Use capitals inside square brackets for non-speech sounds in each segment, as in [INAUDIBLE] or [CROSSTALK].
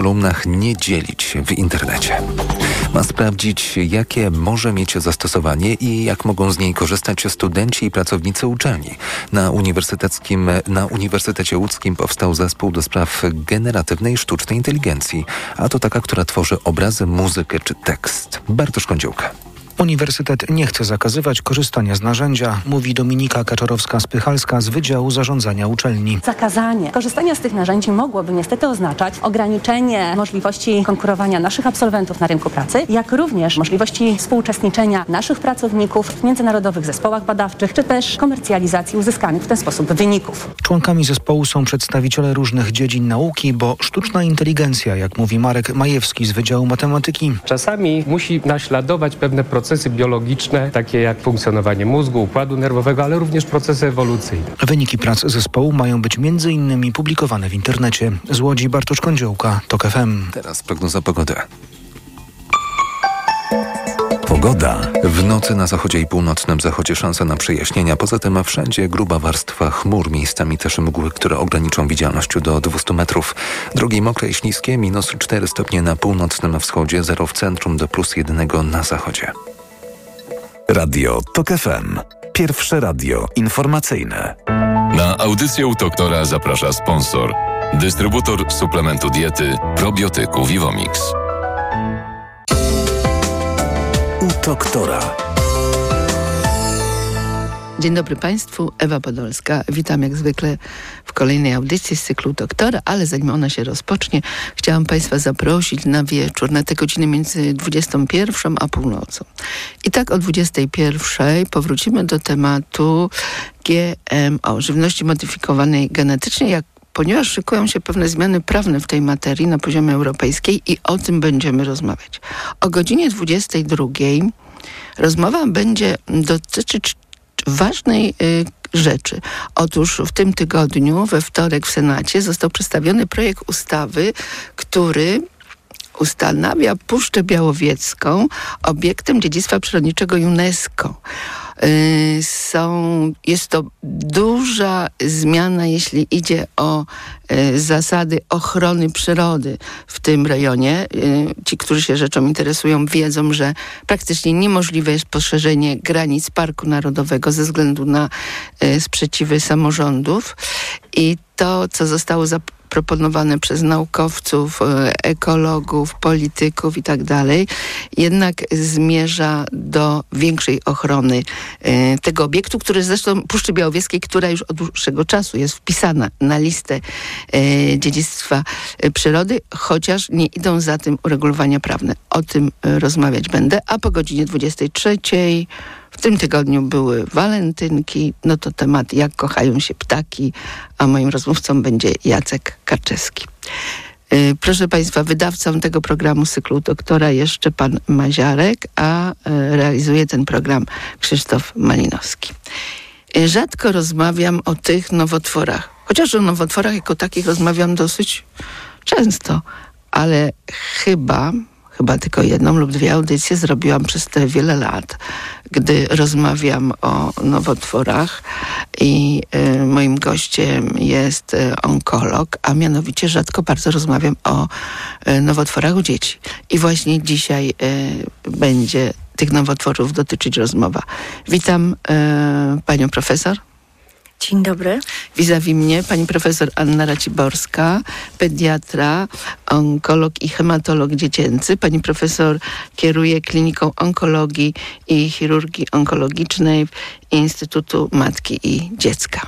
kolumnach nie dzielić w internecie. Ma sprawdzić, jakie może mieć zastosowanie i jak mogą z niej korzystać studenci i pracownicy uczelni. Na, uniwersyteckim, na Uniwersytecie Łódzkim powstał zespół do spraw generatywnej sztucznej inteligencji, a to taka, która tworzy obrazy, muzykę czy tekst. Bartosz Kądziłka. Uniwersytet nie chce zakazywać korzystania z narzędzia, mówi Dominika Kaczorowska-Spychalska z Wydziału Zarządzania Uczelni. Zakazanie korzystania z tych narzędzi mogłoby niestety oznaczać ograniczenie możliwości konkurowania naszych absolwentów na rynku pracy, jak również możliwości współuczestniczenia naszych pracowników w międzynarodowych zespołach badawczych, czy też komercjalizacji uzyskanych w ten sposób wyników. Członkami zespołu są przedstawiciele różnych dziedzin nauki, bo sztuczna inteligencja, jak mówi Marek Majewski z Wydziału Matematyki, czasami musi naśladować pewne procesy procesy biologiczne, takie jak funkcjonowanie mózgu, układu nerwowego, ale również procesy ewolucyjne. Wyniki prac zespołu mają być między innymi publikowane w internecie. Z Łodzi Bartosz Kądziołka, TOK FM. Teraz prognoza pogody. Pogoda. W nocy na zachodzie i północnym zachodzie szansa na przejaśnienia. Poza tym wszędzie gruba warstwa chmur, miejscami też mgły, które ograniczą widzialność do 200 metrów. Drogi mokre i śliskie, minus 4 stopnie na północnym wschodzie, 0 w centrum do plus 1 na zachodzie. Radio TOK FM. Pierwsze radio informacyjne. Na audycję u doktora zaprasza sponsor. Dystrybutor suplementu diety probiotyku Vivomix. U doktora. Dzień dobry Państwu, Ewa Podolska. Witam jak zwykle w kolejnej audycji z cyklu Doktora, ale zanim ona się rozpocznie, chciałam Państwa zaprosić na wieczór, na te godziny między 21 a północą. I tak o 21 powrócimy do tematu GMO, żywności modyfikowanej genetycznie, jak ponieważ szykują się pewne zmiany prawne w tej materii na poziomie europejskiej i o tym będziemy rozmawiać. O godzinie 22 rozmowa będzie dotyczyć ważnej y, rzeczy. Otóż w tym tygodniu, we wtorek w Senacie został przedstawiony projekt ustawy, który ustanawia Puszczę Białowiecką obiektem dziedzictwa przyrodniczego UNESCO. Y, są, jest to duża zmiana, jeśli idzie o y, zasady ochrony przyrody w tym rejonie. Y, ci, którzy się rzeczą interesują, wiedzą, że praktycznie niemożliwe jest poszerzenie granic Parku Narodowego ze względu na sprzeciwy samorządów. I to, co zostało zaproponowane, proponowane przez naukowców, e, ekologów, polityków i tak jednak zmierza do większej ochrony e, tego obiektu, który zresztą Puszczy Białowieskiej, która już od dłuższego czasu jest wpisana na listę e, dziedzictwa przyrody, chociaż nie idą za tym uregulowania prawne. O tym rozmawiać będę, a po godzinie 23 w tym tygodniu były walentynki, no to temat jak kochają się ptaki, a moim rozmówcą będzie Jacek Karczewski. Y, proszę Państwa, wydawcą tego programu cyklu doktora jeszcze pan Maziarek, a y, realizuje ten program Krzysztof Malinowski. Y, rzadko rozmawiam o tych nowotworach, chociaż o nowotworach jako takich rozmawiam dosyć często, ale chyba chyba tylko jedną lub dwie audycje zrobiłam przez te wiele lat, gdy rozmawiam o nowotworach i y, moim gościem jest y, onkolog, a mianowicie rzadko bardzo rozmawiam o y, nowotworach u dzieci. I właśnie dzisiaj będzie tych nowotworów dotyczyć rozmowa. Witam panią profesor. Dzień dobry. Vis-a-vis mnie pani profesor Anna Raciborska, pediatra, onkolog i hematolog dziecięcy. Pani profesor kieruje kliniką onkologii i chirurgii onkologicznej Instytutu Matki i Dziecka.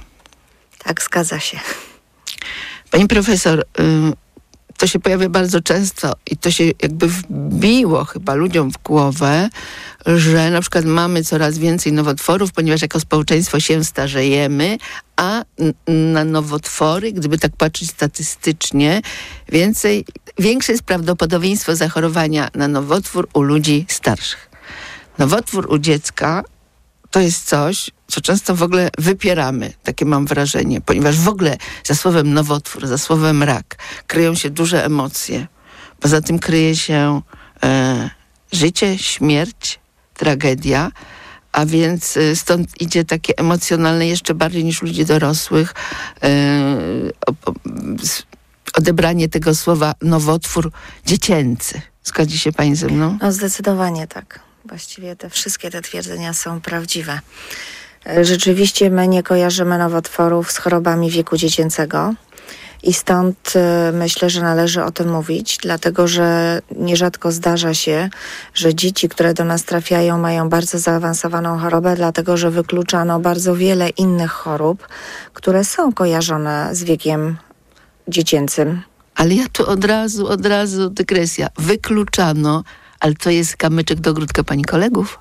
Tak, zgadza się. Pani profesor, to się pojawia bardzo często i to się jakby wbiło chyba ludziom w głowę, że na przykład mamy coraz więcej nowotworów, ponieważ jako społeczeństwo się starzejemy, a na nowotwory, gdyby tak patrzeć statystycznie, więcej, większe jest prawdopodobieństwo zachorowania na nowotwór u ludzi starszych. Nowotwór u dziecka to jest coś, co często w ogóle wypieramy, takie mam wrażenie, ponieważ w ogóle za słowem nowotwór, za słowem rak kryją się duże emocje. Poza tym kryje się e, życie, śmierć, tragedia, a więc e, stąd idzie takie emocjonalne jeszcze bardziej niż ludzi dorosłych e, odebranie tego słowa nowotwór dziecięcy. Zgodzi się pani ze mną? No zdecydowanie tak. Właściwie te wszystkie te twierdzenia są prawdziwe. E, Rzeczywiście my nie kojarzymy nowotworów z chorobami wieku dziecięcego. I stąd e, myślę, że należy o tym mówić, dlatego że nierzadko zdarza się, że dzieci, które do nas trafiają, mają bardzo zaawansowaną chorobę, dlatego że wykluczano bardzo wiele innych chorób, które są kojarzone z wiekiem dziecięcym. Ale ja tu od razu, od razu dygresja. Wykluczano, ale to jest kamyczek do ogródka pani kolegów.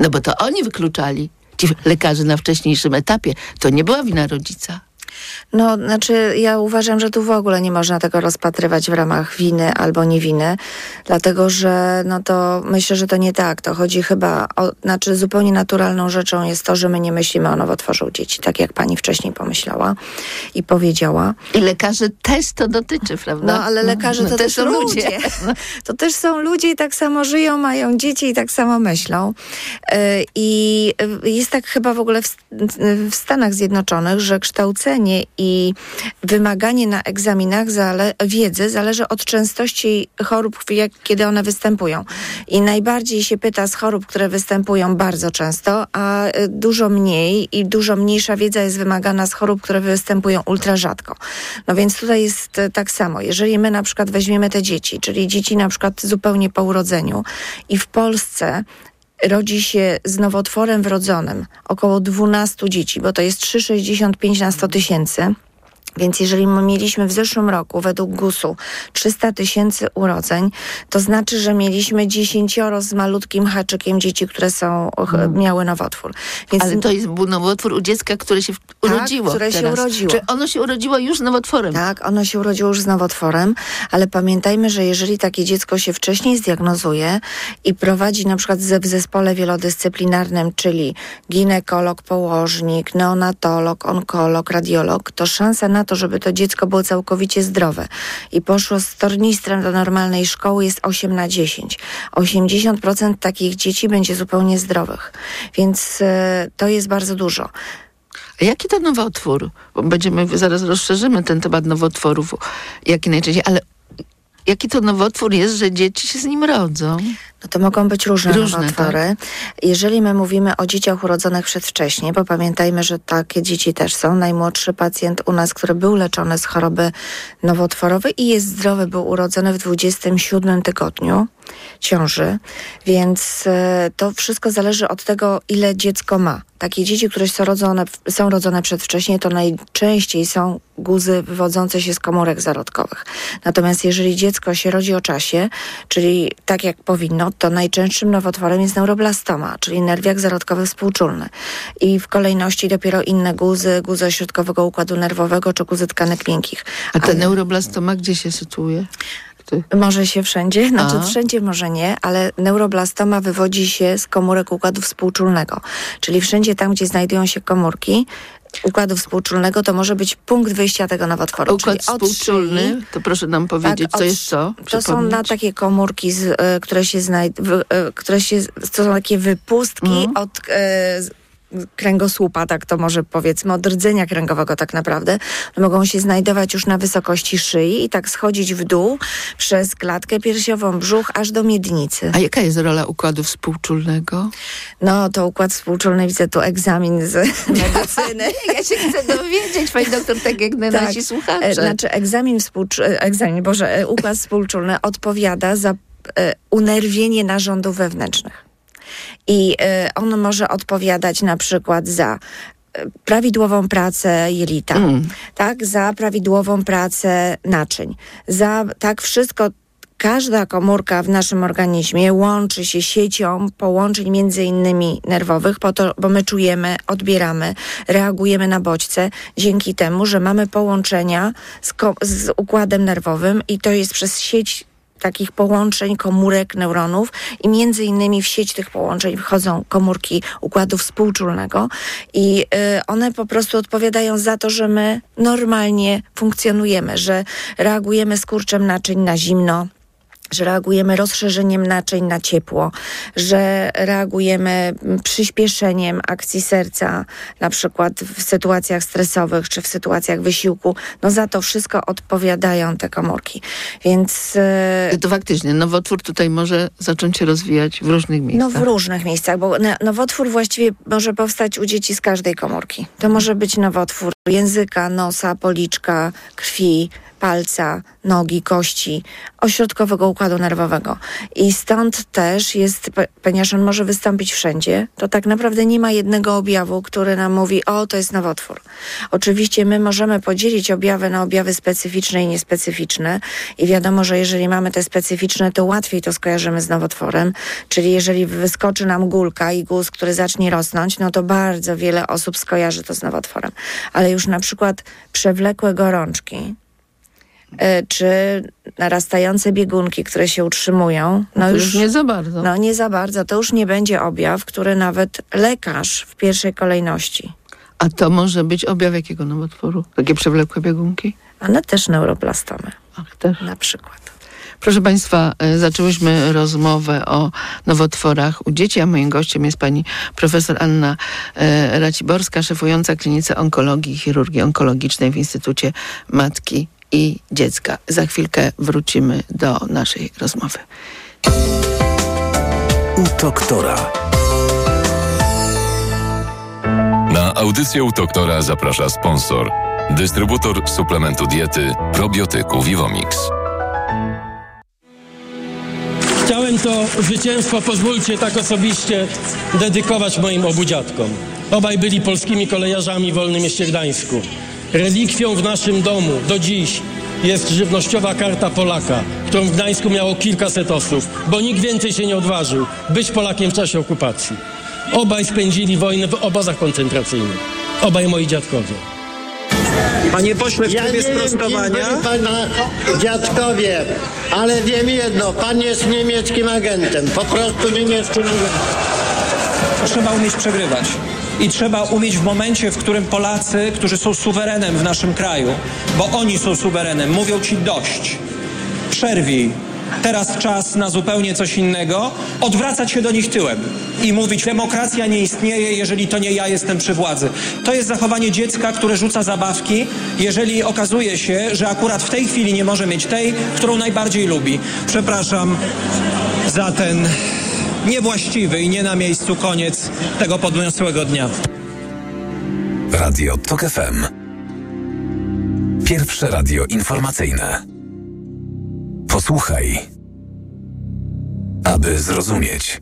No bo to oni wykluczali. Ci lekarze na wcześniejszym etapie. To nie była wina rodzica. No, znaczy, ja uważam, że tu w ogóle nie można tego rozpatrywać w ramach winy albo niewiny, dlatego że no to myślę, że to nie tak. To chodzi chyba o, znaczy zupełnie naturalną rzeczą jest to, że my nie myślimy o nowotworze u dzieci, tak jak pani wcześniej pomyślała i powiedziała. I lekarzy też to dotyczy, prawda? No, ale lekarze No, to też są ludzie. To też są ludzie i tak samo żyją, mają dzieci i tak samo myślą. Yy, I jest tak chyba w ogóle w, w Stanach Zjednoczonych, że kształcenie i wymaganie na egzaminach zale wiedzy zależy od częstości chorób, jak, kiedy one występują. I najbardziej się pyta z chorób, które występują bardzo często, a y, dużo mniej i dużo mniejsza wiedza jest wymagana z chorób, które występują ultra rzadko. No więc tutaj jest y, tak samo. Jeżeli my na przykład weźmiemy te dzieci, czyli dzieci na przykład zupełnie po urodzeniu i w Polsce rodzi się z nowotworem wrodzonym około 12 dzieci, bo to jest 3,65 na 100 tysięcy. Więc jeżeli my mieliśmy w zeszłym roku według GUS-u 300 tysięcy urodzeń, to znaczy, że mieliśmy dziesięcioro z malutkim haczykiem dzieci, które są, ch- miały nowotwór. Więc Ale to jest był nowotwór u dziecka, które się urodziło które się teraz. urodziło. Czy ono się urodziło już z nowotworem? Tak, ono się urodziło już z nowotworem, ale pamiętajmy, że jeżeli takie dziecko się wcześniej zdiagnozuje i prowadzi na przykład w zespole wielodyscyplinarnym, czyli ginekolog, położnik, neonatolog, onkolog, radiolog, to szansa na to, żeby to dziecko było całkowicie zdrowe i poszło z tornistrem do normalnej szkoły jest 8 na 10. 80% takich dzieci będzie zupełnie zdrowych, więc e, to jest bardzo dużo. A jaki to nowotwór? Bo będziemy, zaraz rozszerzymy ten temat nowotworów, jaki najczęściej, ale jaki to nowotwór jest, że dzieci się z nim rodzą? No to mogą być różne, Różne, nowotwory. Jeżeli my mówimy o dzieciach urodzonych przedwcześnie, bo pamiętajmy, że takie dzieci też są. Najmłodszy pacjent u nas, który był leczony z choroby nowotworowej i jest zdrowy, był urodzony w 27 tygodniu ciąży, więc e, to wszystko zależy od tego, ile dziecko ma. Takie dzieci, które są rodzone, są rodzone przedwcześnie, to najczęściej są guzy wywodzące się z komórek zarodkowych. Natomiast jeżeli dziecko się rodzi o czasie, czyli tak jak powinno, to najczęstszym nowotworem jest neuroblastoma, czyli nerwiak zarodkowy współczulny. I w kolejności dopiero inne guzy, guzy ośrodkowego układu nerwowego czy guzy tkanek miękkich. A ta neuroblastoma gdzie się sytuuje? Może się wszędzie, znaczy A. wszędzie może nie, ale neuroblastoma wywodzi się z komórek układu współczulnego. Czyli wszędzie tam, gdzie znajdują się komórki układu współczulnego, to może być punkt wyjścia tego nowotworu. Układ czyli współczulny, szyi- to proszę nam powiedzieć, tak, co jest co? To są na takie komórki, z, e, które się znajdują, które się, to są takie wypustki Mhm. od e, z- kręgosłupa, tak to może powiedzmy, od rdzenia kręgowego tak naprawdę. Mogą się znajdować już na wysokości szyi i tak schodzić w dół przez klatkę piersiową, brzuch, aż do miednicy. A jaka jest rola układu współczulnego? No, to układ współczulny, widzę tu egzamin z [LAUGHS] medycyny. Ja się chcę dowiedzieć, pani doktor, tak jak na Tak. nasi słuchacze. E, Znaczy egzamin, współczu- e, egzamin Boże, e, układ współczulny odpowiada za unerwienie narządów wewnętrznych. I e, on może odpowiadać na przykład za e, prawidłową pracę jelita, Mm. tak, za prawidłową pracę naczyń, za tak wszystko Każda komórka w naszym organizmie łączy się siecią połączeń między innymi nerwowych, po to, bo my czujemy, odbieramy, reagujemy na bodźce dzięki temu, że mamy połączenia z, z układem nerwowym i to jest przez sieć takich połączeń komórek neuronów i między innymi w sieć tych połączeń wchodzą komórki układu współczulnego i y, one po prostu odpowiadają za to, że my normalnie funkcjonujemy, że reagujemy skurczem naczyń na zimno, że reagujemy rozszerzeniem naczyń na ciepło, że reagujemy przyspieszeniem akcji serca, na przykład w sytuacjach stresowych czy w sytuacjach wysiłku. No za to wszystko odpowiadają te komórki. Więc e, To faktycznie, nowotwór tutaj może zacząć się rozwijać w różnych no miejscach. w różnych miejscach, bo no- nowotwór właściwie może powstać u dzieci z każdej komórki. To może być nowotwór języka, nosa, policzka, krwi, palca, nogi, kości, ośrodkowego układu nerwowego. I stąd też jest, po- ponieważ on może wystąpić wszędzie, to tak naprawdę nie ma jednego objawu, który nam mówi, o, to jest nowotwór. Oczywiście my możemy podzielić objawy na objawy specyficzne i niespecyficzne i wiadomo, że jeżeli mamy te specyficzne, to łatwiej to skojarzymy z nowotworem, czyli jeżeli wyskoczy nam gulka i guz, który zacznie rosnąć, no to bardzo wiele osób skojarzy to z nowotworem. Ale już na przykład przewlekłe gorączki, czy narastające biegunki, które się utrzymują, no już już nie za bardzo. no nie za bardzo. To już nie będzie objaw, który nawet lekarz w pierwszej kolejności. A to może być objaw jakiego nowotworu? Takie przewlekłe biegunki? Ale też neuroplastomy Ach, też. na przykład. Proszę Państwa, e, zaczęłyśmy rozmowę o nowotworach u dzieci, a moim gościem jest pani profesor Anna e, Raciborska, szefująca klinice onkologii i chirurgii onkologicznej w Instytucie Matki i Dziecka. Za chwilkę wrócimy do naszej rozmowy. U doktora. Na audycję u doktora zaprasza sponsor. Dystrybutor suplementu diety probiotyku Vivomix. Chciałem to zwycięstwo, pozwólcie tak osobiście, dedykować moim obu dziadkom. Obaj byli polskimi kolejarzami w Wolnym Mieście Gdańsku. Relikwią w naszym domu do dziś jest żywnościowa karta Polaka, którą w Gdańsku miało kilkaset osób, bo nikt więcej się nie odważył być Polakiem w czasie okupacji. Obaj spędzili wojnę w obozach koncentracyjnych. Obaj moi dziadkowie. Panie pośle, w Ja trybie wiem, sprostowania. byli pana dziadkowie, ale wiem jedno, pan jest niemieckim agentem, po prostu niemieckim agentem. Trzeba umieć przegrywać. I trzeba umieć w momencie, w którym Polacy, którzy są suwerenem w naszym kraju, bo oni są suwerenem, mówią ci dość. Przerwij. Teraz czas na zupełnie coś innego. Odwracać się do nich tyłem i mówić, demokracja nie istnieje, jeżeli to nie ja jestem przy władzy. To jest zachowanie dziecka, które rzuca zabawki, jeżeli okazuje się, że akurat w tej chwili nie może mieć tej, którą najbardziej lubi. Przepraszam za ten niewłaściwy i nie na miejscu koniec tego podniosłego dnia. Radio TOK FM. Pierwsze radio informacyjne. Posłuchaj, aby zrozumieć.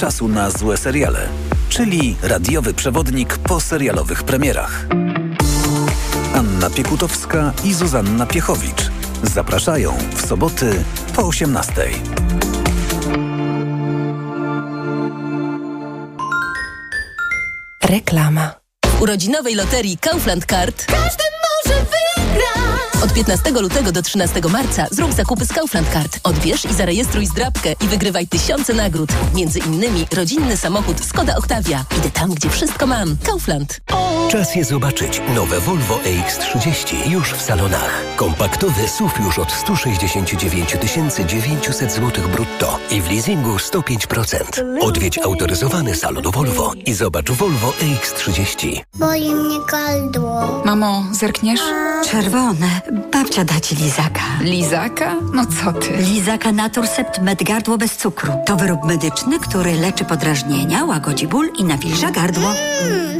Czasu na złe seriale, czyli radiowy przewodnik po serialowych premierach. Anna Piekutowska i Zuzanna Piechowicz zapraszają w soboty po 18. Reklama. W urodzinowej loterii Kaufland Card Każdy! Od 15 lutego do 13 marca zrób zakupy z Kaufland Card. Odbierz i zarejestruj zdrabkę i wygrywaj tysiące nagród. Między innymi rodzinny samochód Skoda Octavia. Idę tam, gdzie wszystko mam. Kaufland. Czas je zobaczyć. Nowe Volvo EX30 już w salonach. Kompaktowy SUV już od 169 900 zł brutto i w leasingu 105%. Odwiedź autoryzowany salon Volvo i zobacz Volvo EX30. Boli mnie gardło. Mamo, zerkniesz? Czerwone. Babcia da ci lizaka. Lizaka? No co ty? Lizaka Naturcept Med Gardło bez cukru. To wyrób medyczny, który leczy podrażnienia, łagodzi ból i nawilża gardło. Mmm,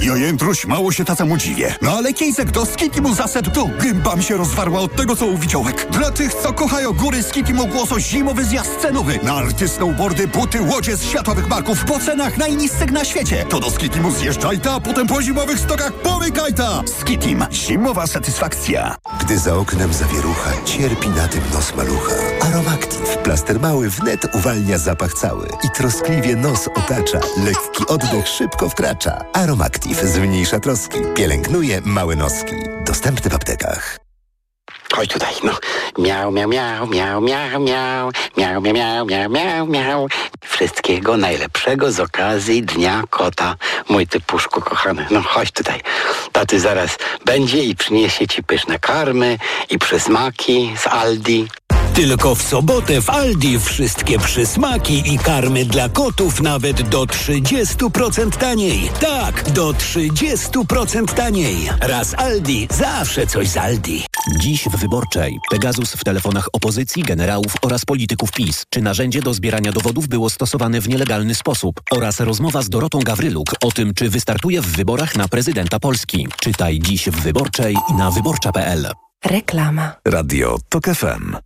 Ja Jędruś mało się tacemu dziwię. No ale Kiejzek do Skitimu zasad to gęba mi się rozwarła od tego, co uwidziałek. Dla tych, co kochają góry Skitimu głoso zimowy zjazd cenowy. Narty, snowboardy, buty, łodzie z światowych marków po cenach najniższych na świecie. To do Skitimu zjeżdżaj ta, a potem po zimowych stokach pomykaj ta. Skitim. Zimowa satysfakcja. Gdy za oknem zawierucha, cierpi na tym nos malucha. Aromactive. Plaster mały wnet uwalnia zapach cały i troskliwie nos otacza. Lekki oddech szybko wkracza. Aromactive zmniejsza troski. Pielęgnuje małe noski. Dostępny w aptekach. Chodź tutaj, no. Miał, miał, miał, miał, miał, miał, miał, miał, miał, miał, miał. Wszystkiego najlepszego z okazji Dnia Kota, mój ty puszku kochany. No chodź tutaj. Taty zaraz będzie i przyniesie ci pyszne karmy i przysmaki z Aldi. Tylko w sobotę w Aldi wszystkie przysmaki i karmy dla kotów nawet do 30% taniej. Tak, do 30% taniej. Raz Aldi, zawsze coś z Aldi. Dziś w Wyborczej. Pegasus w telefonach opozycji, generałów oraz polityków PiS. Czy narzędzie do zbierania dowodów było stosowane w nielegalny sposób? Oraz rozmowa z Dorotą Gawryluk o tym, czy wystartuje w wyborach na prezydenta Polski. Czytaj dziś w Wyborczej na wyborcza.pl. Reklama. Radio TOK FM.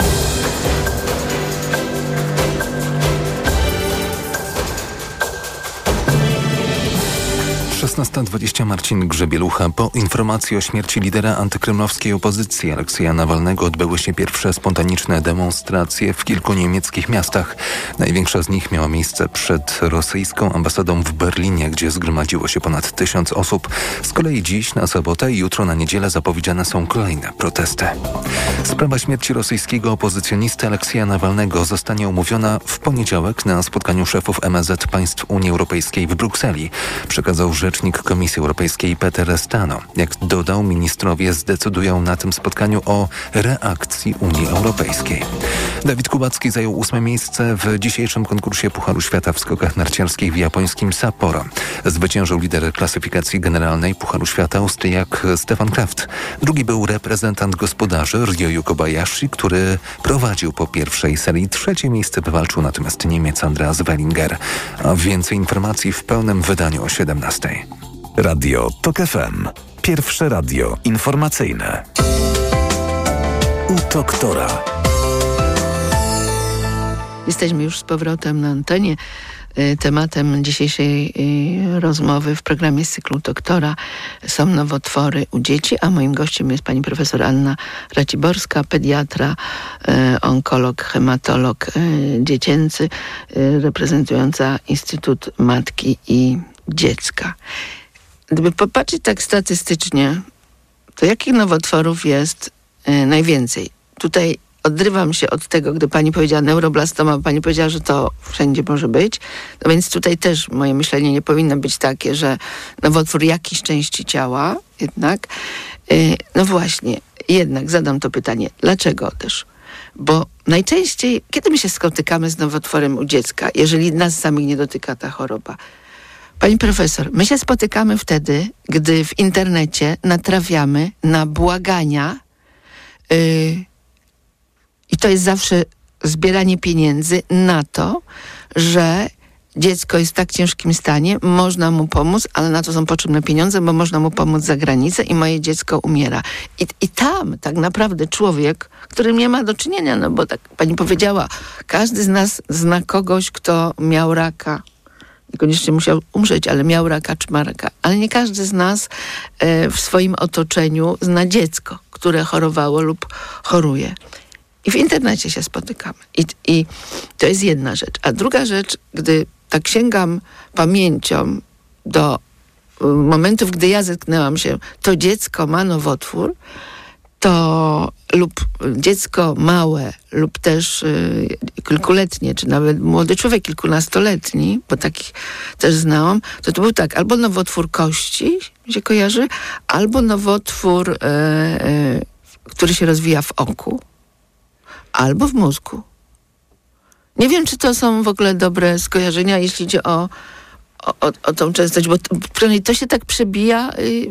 Szesnasta dwadzieścia Marcin Grzebielucha. Po informacji o śmierci lidera antykremlowskiej opozycji Aleksja Nawalnego odbyły się pierwsze spontaniczne demonstracje w kilku niemieckich miastach. Największa z nich miała miejsce przed rosyjską ambasadą w Berlinie, gdzie zgromadziło się ponad tysiąc osób. Z kolei dziś na sobotę i jutro na niedzielę zapowiedziane są kolejne protesty. Sprawa śmierci rosyjskiego opozycjonisty Aleksja Nawalnego zostanie omówiona w poniedziałek na spotkaniu szefów MSZ państw Unii Europejskiej w Brukseli, przekazał rzecznik Komisji Europejskiej Peter Stano. Jak dodał, ministrowie zdecydują na tym spotkaniu o reakcji Unii Europejskiej. Dawid Kubacki zajął ósme miejsce w dzisiejszym konkursie Pucharu Świata w skokach narciarskich w japońskim Sapporo. Zwyciężył lider klasyfikacji generalnej Pucharu Świata Austriak Stefan Kraft. Drugi był reprezentant gospodarzy Ryoyu Kobayashi, który prowadził po pierwszej serii. Trzecie miejsce wywalczył natomiast Niemiec Andreas Wellinger. A więcej informacji w pełnym wydaniu o 17. Radio TOK FM. Pierwsze radio informacyjne. U doktora. Jesteśmy już z powrotem na antenie. Y, Tematem dzisiejszej y, rozmowy w programie cyklu doktora są nowotwory u dzieci, a moim gościem jest pani profesor Anna Raciborska, pediatra, y, onkolog, hematolog dziecięcy, reprezentująca Instytut Matki i Dziecka. Gdyby popatrzeć tak statystycznie, to jakich nowotworów jest najwięcej? Tutaj odrywam się od tego, gdy pani powiedziała neuroblastoma, pani powiedziała, że to wszędzie może być. No więc tutaj też moje myślenie nie powinno być takie, że nowotwór jakiejś części ciała jednak. Yy, no właśnie, jednak zadam to pytanie. Dlaczego też? Bo najczęściej, kiedy my się spotykamy z nowotworem u dziecka, jeżeli nas samych nie dotyka ta choroba, Pani profesor, my się spotykamy wtedy, gdy w internecie natrafiamy na błagania yy, i to jest zawsze zbieranie pieniędzy na to, że dziecko jest w tak ciężkim stanie, można mu pomóc, ale na to są potrzebne pieniądze, bo można mu pomóc za granicę i moje dziecko umiera. I, i tam tak naprawdę człowiek, który nie ma do czynienia, no bo tak pani powiedziała, każdy z nas zna kogoś, kto miał raka, niekoniecznie musiał umrzeć, ale miał raka czy ma raka. Ale nie każdy z nas e, w swoim otoczeniu zna dziecko, które chorowało lub choruje. I w internecie się spotykamy. I, I to jest jedna rzecz. A druga rzecz, gdy tak sięgam pamięcią do y, momentów, gdy ja zetknęłam się, to dziecko ma nowotwór, to lub dziecko małe, lub też y, kilkuletnie, czy nawet młody człowiek kilkunastoletni, bo takich też znałam, to to był tak, albo nowotwór kości się kojarzy, albo nowotwór, y, y, który się rozwija w oku, albo w mózgu. Nie wiem, czy to są w ogóle dobre skojarzenia, jeśli idzie o, o, o tą częstość, bo to, to się tak przebija y,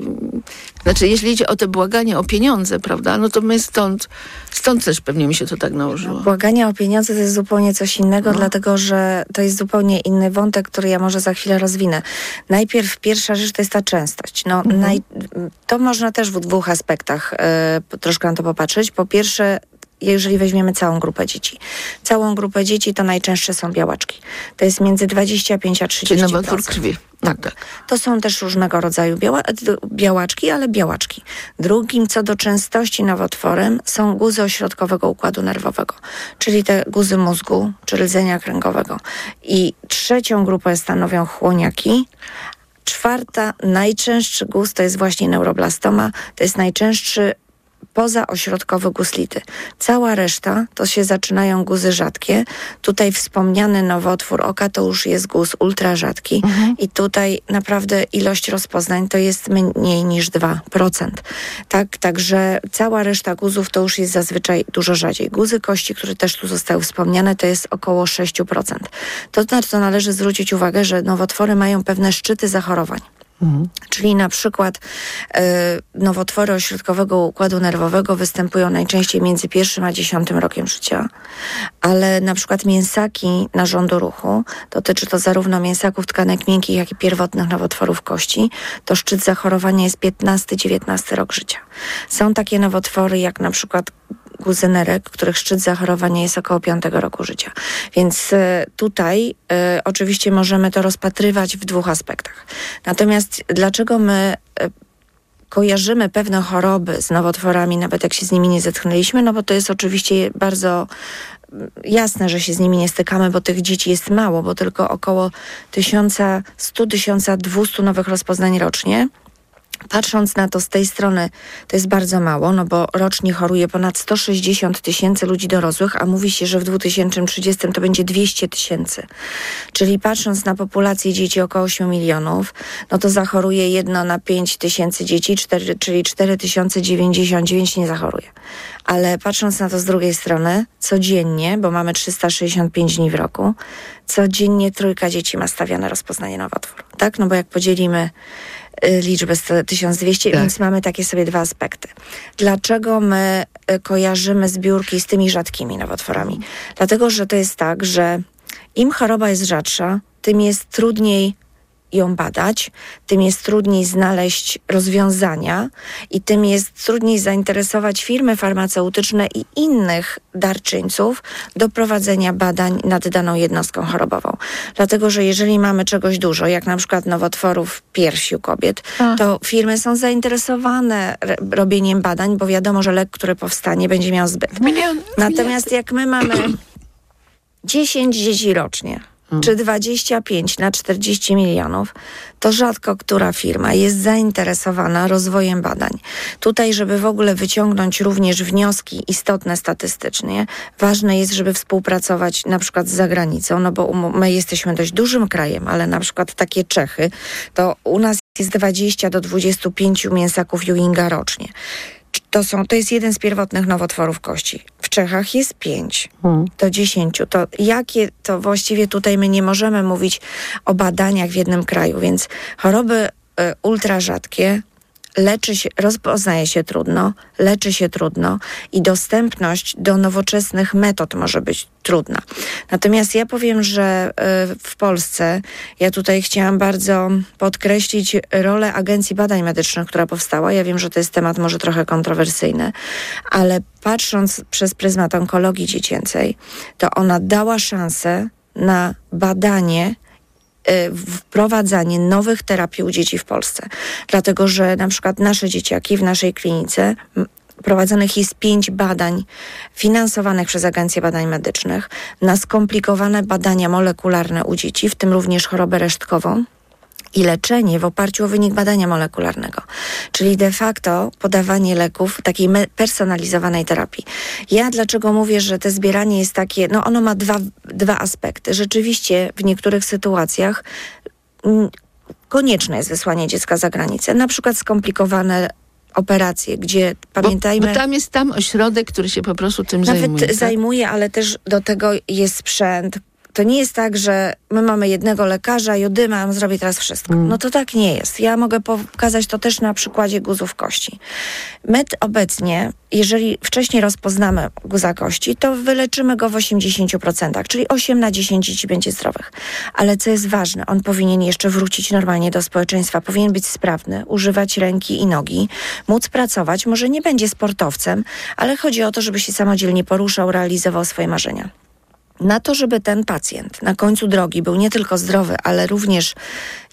znaczy jeśli idzie o to błaganie o pieniądze, prawda, no to my stąd, stąd też pewnie mi się to tak nałożyło. Błaganie o pieniądze to jest zupełnie coś innego, No. dlatego że to jest zupełnie inny wątek, który ja może za chwilę rozwinę. Najpierw pierwsza rzecz to jest ta częstość. No, Mhm. naj, to można też w dwóch aspektach e, troszkę na to popatrzeć. Po pierwsze, jeżeli weźmiemy całą grupę dzieci. Całą grupę dzieci to najczęstsze są białaczki. To jest między 25 a 30%. Czyli nowotwór krwi. Tak, tak. To są też różnego rodzaju biała, białaczki, ale białaczki. Drugim co do częstości nowotworem są guzy ośrodkowego układu nerwowego, czyli te guzy mózgu, czy rdzenia kręgowego. I trzecią grupę stanowią chłoniaki, Czwarta, najczęstszy guz to jest właśnie neuroblastoma. To jest najczęstszy pozaośrodkowy guz lity. Cała reszta to się zaczynają guzy rzadkie. Tutaj wspomniany nowotwór oka to już jest guz ultra rzadki i tutaj naprawdę ilość rozpoznań to jest mniej niż 2%. Tak, także cała reszta guzów to już jest zazwyczaj dużo rzadziej. Guzy kości, które też tu zostały wspomniane, to jest około 6%. To na co należy zwrócić uwagę, że nowotwory mają pewne szczyty zachorowań. Czyli na przykład e, nowotwory ośrodkowego układu nerwowego występują najczęściej między pierwszym a dziesiątym rokiem życia, ale na przykład mięsaki narządu ruchu, dotyczy to zarówno mięsaków tkanek miękkich, jak i pierwotnych nowotworów kości, to szczyt zachorowania jest 15-19 rok życia. Są takie nowotwory jak na przykład guzynerek, których szczyt zachorowania jest około 5 roku życia. Więc e, tutaj e, oczywiście możemy to rozpatrywać w dwóch aspektach. Natomiast dlaczego my e, kojarzymy pewne choroby z nowotworami, nawet jak się z nimi nie zetknęliśmy, no bo to jest oczywiście bardzo mm, jasne, że się z nimi nie stykamy, bo tych dzieci jest mało, bo tylko około 1100-1200 nowych rozpoznań rocznie. Patrząc na to z tej strony, to jest bardzo mało, no bo rocznie choruje ponad 160 tysięcy ludzi dorosłych, a mówi się, że w 2030 to będzie 200 tysięcy. Czyli patrząc na populację dzieci około 8 milionów, no to zachoruje jedno na 5 tysięcy dzieci, 4, czyli 4099 nie zachoruje. Ale patrząc na to z drugiej strony, codziennie, bo mamy 365 dni w roku, codziennie trójka dzieci ma stawiane rozpoznanie nowotworu. Tak? No bo jak podzielimy liczbę z 1200, Tak. więc mamy takie sobie dwa aspekty. Dlaczego my y, kojarzymy zbiórki z tymi rzadkimi nowotworami? Dlatego, że to jest tak, że im choroba jest rzadsza, tym jest trudniej ją badać, tym jest trudniej znaleźć rozwiązania i tym jest trudniej zainteresować firmy farmaceutyczne i innych darczyńców do prowadzenia badań nad daną jednostką chorobową. Dlatego, że jeżeli mamy czegoś dużo, jak na przykład nowotworów piersi u kobiet, to firmy są zainteresowane re- robieniem badań, bo wiadomo, że lek, który powstanie, będzie miał zbyt. Natomiast jak my mamy [CLEARS THROAT] 10 dzieci rocznie, czy 25 na 40 milionów, to rzadko która firma jest zainteresowana rozwojem badań. Tutaj, żeby w ogóle wyciągnąć również wnioski istotne statystycznie, ważne jest, żeby współpracować na przykład z zagranicą, no bo um- my jesteśmy dość dużym krajem, ale na przykład takie Czechy, to u nas jest 20 do 25 mięsaków Ewinga rocznie. To, są, to jest jeden z pierwotnych nowotworów kości. W Czechach jest pięć do dziesięciu. To jakie, to właściwie tutaj my nie możemy mówić o badaniach w jednym kraju, więc choroby y, ultra rzadkie leczy się, rozpoznaje się trudno, leczy się trudno i dostępność do nowoczesnych metod może być trudna. Natomiast ja powiem, że y, w Polsce, ja tutaj chciałam bardzo podkreślić rolę Agencji Badań Medycznych, która powstała. Ja wiem, że to jest temat może trochę kontrowersyjny, ale patrząc przez pryzmat onkologii dziecięcej, to ona dała szansę na badanie wprowadzanie nowych terapii u dzieci w Polsce. Dlatego, że na przykład nasze dzieciaki w naszej klinice prowadzonych jest pięć badań finansowanych przez Agencję Badań Medycznych na skomplikowane badania molekularne u dzieci, w tym również chorobę resztkową i leczenie w oparciu o wynik badania molekularnego, czyli de facto podawanie leków takiej personalizowanej terapii. Ja dlaczego mówię, że to zbieranie jest takie, no ono ma dwa, dwa aspekty. Rzeczywiście w niektórych sytuacjach mm, konieczne jest wysłanie dziecka za granicę, na przykład skomplikowane operacje, gdzie pamiętajmy... Bo tam jest tam ośrodek, który się po prostu tym Nawet zajmuje. tak? zajmuje, ale też do tego jest sprzęt. To nie jest tak, że my mamy jednego lekarza, jodyma, on zrobi teraz wszystko. No to tak nie jest. Ja mogę pokazać to też na przykładzie guzów kości. My obecnie, jeżeli wcześniej rozpoznamy guza kości, to wyleczymy go w 80%, czyli 8 na 10 dzieci będzie zdrowych. Ale co jest ważne, on powinien jeszcze wrócić normalnie do społeczeństwa, powinien być sprawny, używać ręki i nogi, móc pracować, może nie będzie sportowcem, ale chodzi o to, żeby się samodzielnie poruszał, realizował swoje marzenia. Na to, żeby ten pacjent na końcu drogi był nie tylko zdrowy, ale również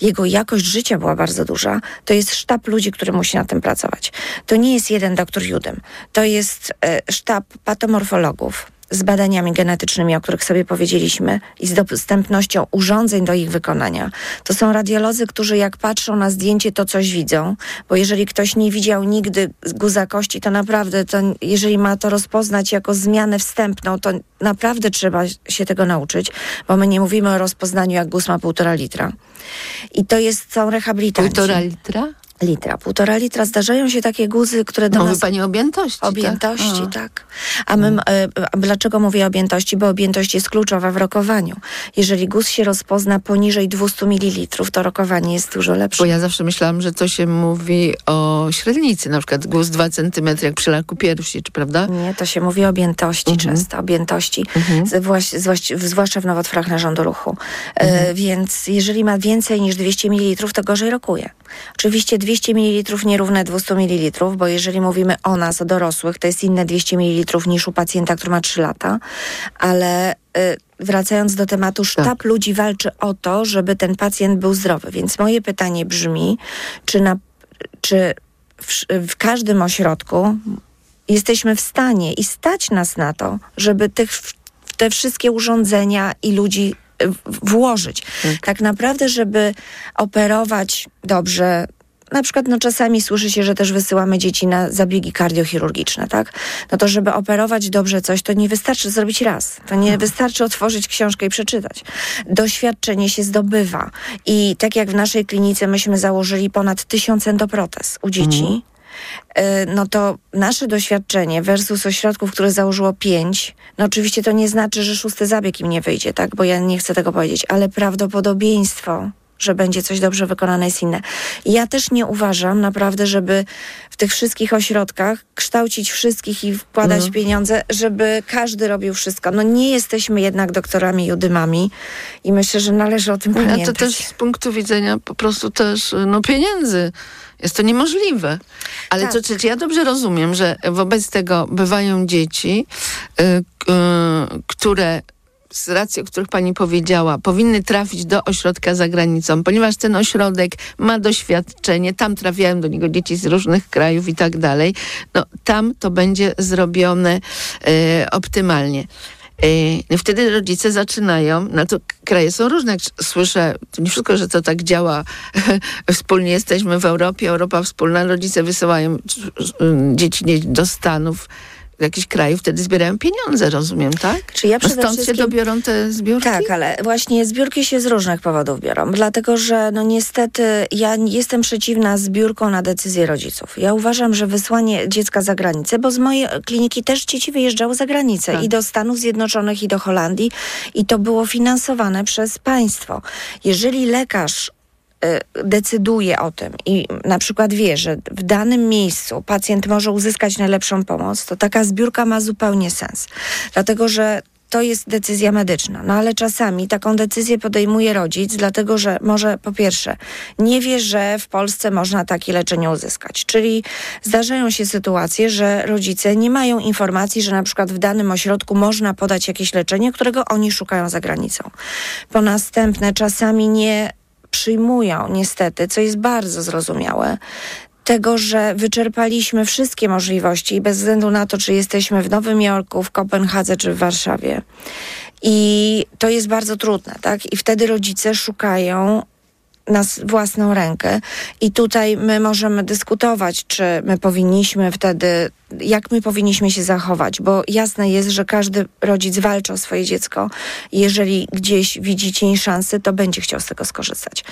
jego jakość życia była bardzo duża, to jest sztab ludzi, który musi na tym pracować. To nie jest jeden doktor Judym. To jest e, sztab patomorfologów, z badaniami genetycznymi, o których sobie powiedzieliśmy, i z dostępnością urządzeń do ich wykonania. To są radiolodzy, którzy jak patrzą na zdjęcie, to coś widzą, bo jeżeli ktoś nie widział nigdy guza kości, to naprawdę, to jeżeli ma to rozpoznać jako zmianę wstępną, to naprawdę trzeba się tego nauczyć, bo my nie mówimy o rozpoznaniu, jak guz ma półtora litra. I to jest, są rehabilitanci. Półtora litra? Litra, półtora litra. Zdarzają się takie guzy, które do Mówi nas... pani o objętości, Objętości, tak? tak. A my, e, a dlaczego mówię o objętości? Bo objętość jest kluczowa w rokowaniu. Jeżeli guz się rozpozna poniżej 200 ml, to rokowanie jest dużo lepsze. Bo ja zawsze myślałam, że to się mówi o średnicy, na przykład głos 2 cm jak przy laku piersi, czy prawda? Nie, to się mówi o objętości Mhm. często, objętości, zwłaś- zwłaszcza w nowotworach narządu ruchu. E, więc jeżeli ma więcej niż 200 ml, to gorzej rokuje. Oczywiście 200 ml nierówne 200 ml, bo jeżeli mówimy o nas, o dorosłych, to jest inne 200 ml niż u pacjenta, który ma 3 lata, ale e, wracając do tematu, sztab ludzi walczy o to, żeby ten pacjent był zdrowy. Więc moje pytanie brzmi, czy, na, czy w, w każdym ośrodku jesteśmy w stanie i stać nas na to, żeby tych, te wszystkie urządzenia i ludzi y, włożyć. Tak naprawdę, żeby operować dobrze. Na przykład no, czasami słyszy się, że też wysyłamy dzieci na zabiegi kardiochirurgiczne, tak? No to żeby operować dobrze coś, to nie wystarczy zrobić raz. To nie wystarczy otworzyć książkę i przeczytać. Doświadczenie się zdobywa. I tak jak w naszej klinice myśmy założyli ponad tysiąc endoprotez u dzieci, y, no to nasze doświadczenie versus ośrodków, które założyło pięć, no oczywiście to nie znaczy, że szósty zabieg im nie wyjdzie, tak? Bo ja nie chcę tego powiedzieć, ale prawdopodobieństwo, że będzie coś dobrze wykonane jest inne. Ja też nie uważam naprawdę, żeby w tych wszystkich ośrodkach kształcić wszystkich i wkładać Mhm. pieniądze, żeby każdy robił wszystko. No nie jesteśmy jednak doktorami judymami i myślę, że należy o tym A pamiętać. to też z punktu widzenia po prostu też no, pieniędzy. Jest to niemożliwe. Ale Tak. co, czy, czy ja dobrze rozumiem, że wobec tego bywają dzieci, y, y, które z racji, o których pani powiedziała, powinny trafić do ośrodka za granicą, ponieważ ten ośrodek ma doświadczenie, tam trafiają do niego dzieci z różnych krajów i tak dalej, no tam to będzie zrobione y, optymalnie. Yy, wtedy rodzice zaczynają, no to kraje są różne, jak słyszę, to nie wszystko, że to tak działa, [LAUGHS] wspólnie jesteśmy w Europie, Europa wspólna, rodzice wysyłają y, dzieci do Stanów, jakichś krajów, wtedy zbierają pieniądze, rozumiem, tak? Czy ja no przede stąd się wszystkim- dobiorą te zbiórki? Tak, ale właśnie zbiórki się z różnych powodów biorą. Dlatego, że no niestety ja jestem przeciwna zbiórką na decyzję rodziców. Ja uważam, że wysłanie dziecka za granicę, bo z mojej kliniki też dzieci wyjeżdżały za granicę Tak. i do Stanów Zjednoczonych, i do Holandii i to było finansowane przez państwo. Jeżeli lekarz decyduje o tym i na przykład wie, że w danym miejscu pacjent może uzyskać najlepszą pomoc, to taka zbiórka ma zupełnie sens. Dlatego, że to jest decyzja medyczna. No ale czasami taką decyzję podejmuje rodzic, dlatego że może po pierwsze nie wie, że w Polsce można takie leczenie uzyskać. Czyli zdarzają się sytuacje, że rodzice nie mają informacji, że na przykład w danym ośrodku można podać jakieś leczenie, którego oni szukają za granicą. Po następne czasami nie przyjmują niestety, co jest bardzo zrozumiałe, tego, że wyczerpaliśmy wszystkie możliwości i bez względu na to, czy jesteśmy w Nowym Jorku, w Kopenhadze czy w Warszawie. I to jest bardzo trudne, tak? I wtedy rodzice szukają na własną rękę. I tutaj my możemy dyskutować, czy my powinniśmy wtedy jak my powinniśmy się zachować, bo jasne jest, że każdy rodzic walczy o swoje dziecko. Jeżeli gdzieś widzi cień szansy, to będzie chciał z tego skorzystać.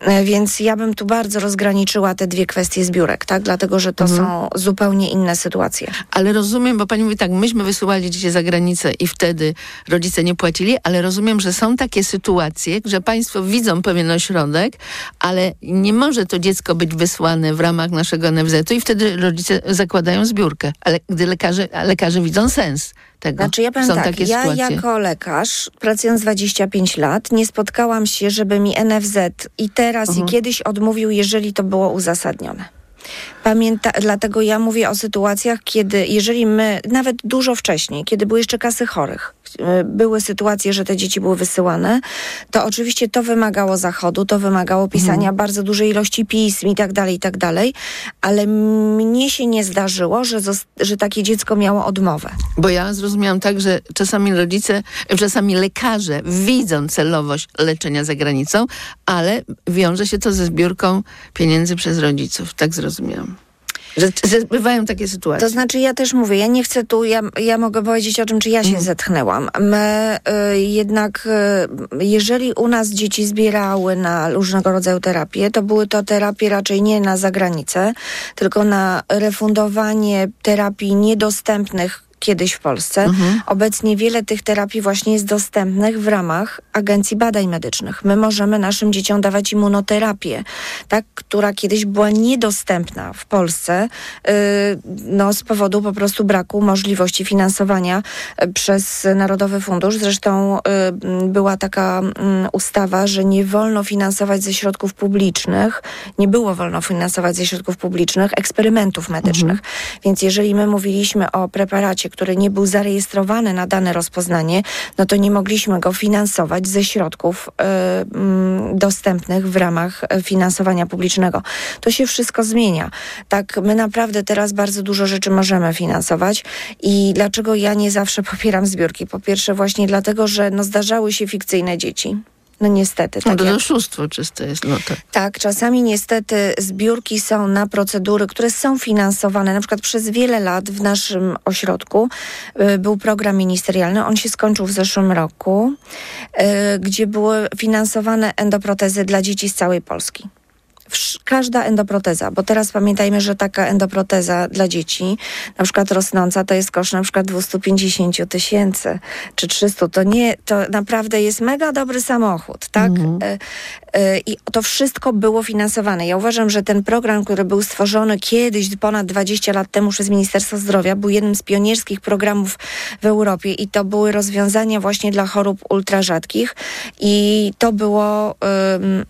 E, Więc ja bym tu bardzo rozgraniczyła te dwie kwestie zbiórek, tak? Dlatego, że to Mhm. są zupełnie inne sytuacje. Ale rozumiem, bo pani mówi tak, myśmy wysyłali dzieci za granicę i wtedy rodzice nie płacili, ale rozumiem, że są takie sytuacje, że państwo widzą pewien ośrodek, ale nie może to dziecko być wysłane w ramach naszego NFZ-u i wtedy rodzice zakładają zbiórkę. Ale gdy lekarze, lekarze widzą sens tego. Znaczy ja powiem są tak, takie ja sytuacje. jako lekarz, pracując 25 lat, nie spotkałam się, żeby mi NFZ i teraz Mhm. i kiedyś odmówił, jeżeli to było uzasadnione. Pamięta, dlatego ja mówię o sytuacjach, kiedy, jeżeli my, nawet dużo wcześniej, kiedy były jeszcze kasy chorych, były sytuacje, że te dzieci były wysyłane, to oczywiście to wymagało zachodu, to wymagało pisania Mhm. bardzo dużej ilości pism i tak dalej, i tak dalej, ale mnie się nie zdarzyło, że, że takie dziecko miało odmowę. Bo ja zrozumiałam tak, że czasami rodzice, czasami lekarze widzą celowość leczenia za granicą, ale wiąże się to ze zbiórką pieniędzy przez rodziców. Tak zrozumiałam. Że, że bywają takie sytuacje. To znaczy ja też mówię, ja nie chcę tu, ja, ja mogę powiedzieć o tym, czy ja się zetchnęłam. My y, jednak, y, jeżeli u nas dzieci zbierały na różnego rodzaju terapie, to były to terapie raczej nie na zagranicę, tylko na refundowanie terapii niedostępnych kiedyś w Polsce. Obecnie wiele tych terapii właśnie jest dostępnych w ramach Agencji Badań Medycznych. My możemy naszym dzieciom dawać immunoterapię, tak, która kiedyś była niedostępna w Polsce y, no, z powodu po prostu braku możliwości finansowania y, przez Narodowy Fundusz. Zresztą y, m, była taka mm, ustawa, że nie wolno finansować ze środków publicznych, nie było wolno finansować ze środków publicznych eksperymentów medycznych. Więc jeżeli my mówiliśmy o preparacie, który nie był zarejestrowany na dane rozpoznanie, no to nie mogliśmy go finansować ze środków y, dostępnych w ramach e, finansowania publicznego. To się wszystko zmienia. Tak, my naprawdę teraz bardzo dużo rzeczy możemy finansować i dlaczego ja nie zawsze [LAUGHS] popieram zbiórki? Po pierwsze właśnie dlatego, że no zdarzały się fikcyjne dzieci. No niestety. No Tak to jak- oszustwo czyste jest. No tak. tak, czasami niestety zbiórki są na procedury, które są finansowane. Na przykład przez wiele lat w naszym ośrodku y, był program ministerialny. On się skończył w zeszłym roku, y, gdzie były finansowane endoprotezy dla dzieci z całej Polski. Każda endoproteza, bo teraz pamiętajmy, że taka endoproteza dla dzieci, na przykład rosnąca, to jest koszt na przykład 250 tysięcy czy 300. To nie, to naprawdę jest mega dobry samochód, tak? E, e, I to wszystko było finansowane. Ja uważam, że ten program, który był stworzony kiedyś, ponad 20 lat temu przez Ministerstwo Zdrowia, był jednym z pionierskich programów w Europie i to były rozwiązania właśnie dla chorób ultrarzadkich i to było... ym,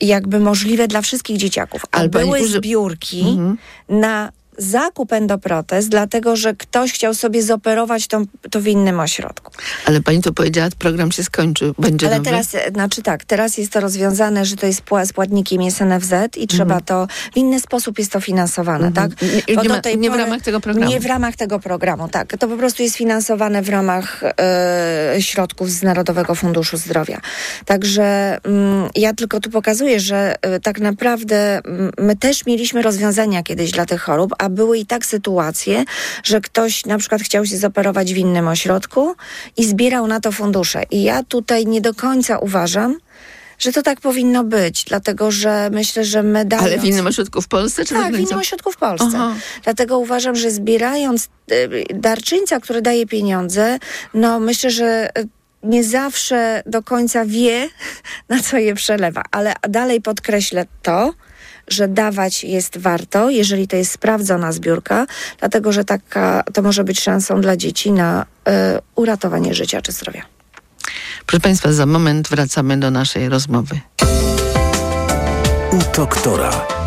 jakby możliwe dla wszystkich dzieciaków. A pani były uży- zbiórki Mhm. na zakup endoprotez, dlatego że ktoś chciał sobie zoperować to, to w innym ośrodku. Ale pani to powiedziała, program się skończył. Będzie Ale nowy? teraz, znaczy tak, teraz jest to rozwiązane, że to jest z płatnikiem jest NFZ i trzeba to, w inny sposób jest to finansowane, Mhm. tak? Nie- nie ma- nie w ramach tego programu. Nie w ramach tego programu, tak. To po prostu jest finansowane w ramach e, środków z Narodowego Funduszu Zdrowia. Także mm, ja tylko tu pokazuję, że e, tak naprawdę mm, my też mieliśmy rozwiązania kiedyś dla tych chorób, a były i tak sytuacje, że ktoś na przykład chciał się zoperować w innym ośrodku i zbierał na to fundusze. I ja tutaj nie do końca uważam, że to tak powinno być, dlatego że myślę, że my dając... Ale w innym ośrodku w Polsce? Czy Tak, w innym ośrodku w Polsce. Aha. Dlatego uważam, że zbierając y, darczyńca, który daje pieniądze, no myślę, że y, nie zawsze do końca wie, [LAUGHS] na co je przelewa. Ale dalej podkreślę to, że dawać jest warto, jeżeli to jest sprawdzona zbiórka, dlatego że taka, to może być szansą dla dzieci na y, uratowanie życia czy zdrowia. Proszę Państwa, za moment wracamy do naszej rozmowy. U doktora.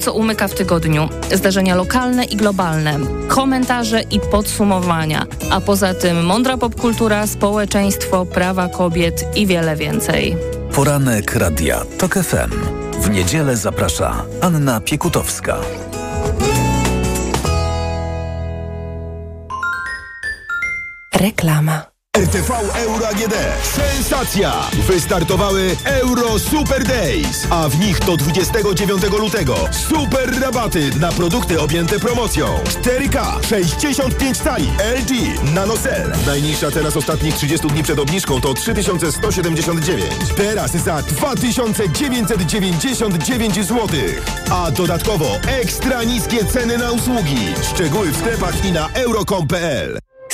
Co umyka w tygodniu. Zdarzenia lokalne i globalne, komentarze i podsumowania, a poza tym mądra popkultura, społeczeństwo, prawa kobiet i wiele więcej. Poranek Radia TOK FM. W niedzielę zaprasza Anna Piekutowska. Reklama. RTV Euro AGD. Sensacja! Wystartowały Euro Super Days, a w nich do 29 lutego super rabaty na produkty objęte promocją. 4K, 65 cali, LG, NanoCell. Najniższa teraz ostatnich 30 dni przed obniżką to 3179. Teraz za 2999 zł. A dodatkowo ekstra niskie ceny na usługi. Szczegóły w sklepach i na euro.com.pl.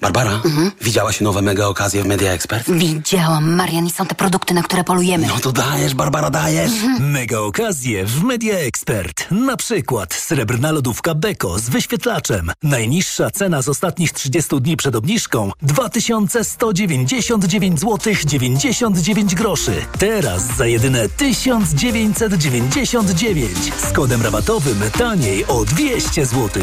Barbara, widziałaś nowe mega okazje w Media Expert? Widziałam, Marian, i są te produkty, na które polujemy. No to dajesz, Barbara, dajesz. Mega okazje w Media Expert. Na przykład srebrna lodówka Beko z wyświetlaczem. Najniższa cena z ostatnich 30 dni przed obniżką 2199 zł 99 groszy. Teraz za jedyne 1999 z kodem rabatowym taniej o 200 zł.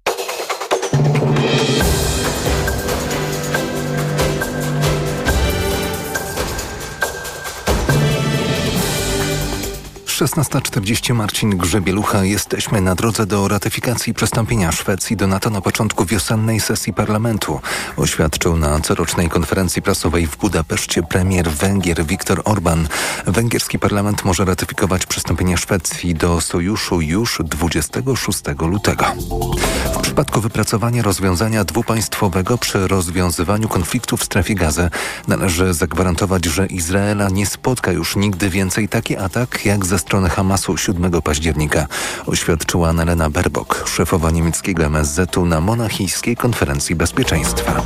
Szesnasta czterdzieści Marcin Grzebielucha. Jesteśmy na drodze do ratyfikacji przystąpienia Szwecji do NATO na początku wiosennej sesji parlamentu. Oświadczył na corocznej konferencji prasowej w Budapeszcie premier Węgier Viktor Orban. Węgierski parlament może ratyfikować przystąpienie Szwecji do sojuszu już 26 lutego. W przypadku wypracowania rozwiązania dwupaństwowego przy rozwiązywaniu konfliktu w strefie Gazy należy zagwarantować, że Izraela nie spotka już nigdy więcej taki atak jak ze strony Hamasu 7 października, oświadczyła Annalena Baerbock, szefowa niemieckiego MSZ-u na monachijskiej konferencji bezpieczeństwa.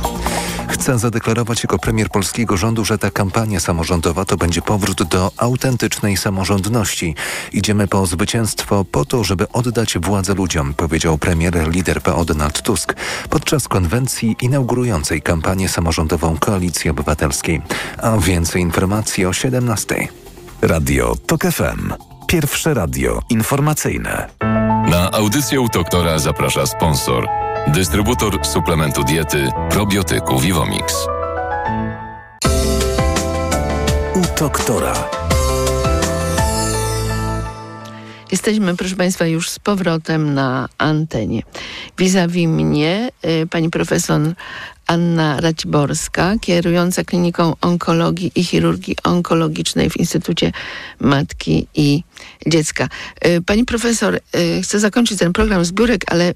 Chce zadeklarować jako premier polskiego rządu, że ta kampania samorządowa to będzie powrót do autentycznej samorządności. Idziemy po zwycięstwo po to, żeby oddać władzę ludziom, powiedział premier lider PO Donald Tusk podczas konwencji inaugurującej kampanię samorządową Koalicji Obywatelskiej. A więcej informacji o 17. Radio TOK FM. Pierwsze radio informacyjne. Na audycję u doktora zaprasza sponsor. Dystrybutor suplementu diety probiotyku Vivomix. U doktora. Jesteśmy, proszę Państwa, już z powrotem na antenie. Vis-a-vis mnie y, pani profesor Anna Raciborska, kierująca kliniką onkologii i chirurgii onkologicznej w Instytucie Matki i Dziecka. Y, Pani profesor, y, chcę zakończyć ten program zbiórek, ale y,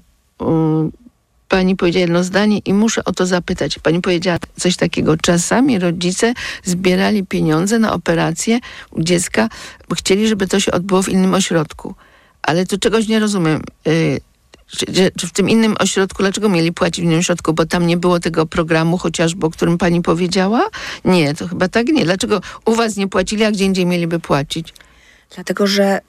Pani powiedziała jedno zdanie i muszę o to zapytać. Pani powiedziała coś takiego. Czasami rodzice zbierali pieniądze na operację u dziecka, bo chcieli, żeby to się odbyło w innym ośrodku. Ale tu czegoś nie rozumiem. Y, czy, czy- w tym innym ośrodku, dlaczego mieli płacić w innym ośrodku? Bo tam nie było tego programu chociażby, o którym pani powiedziała? Nie, to chyba tak nie. Dlaczego u was nie płacili, a gdzie indziej mieliby płacić? Dlatego, że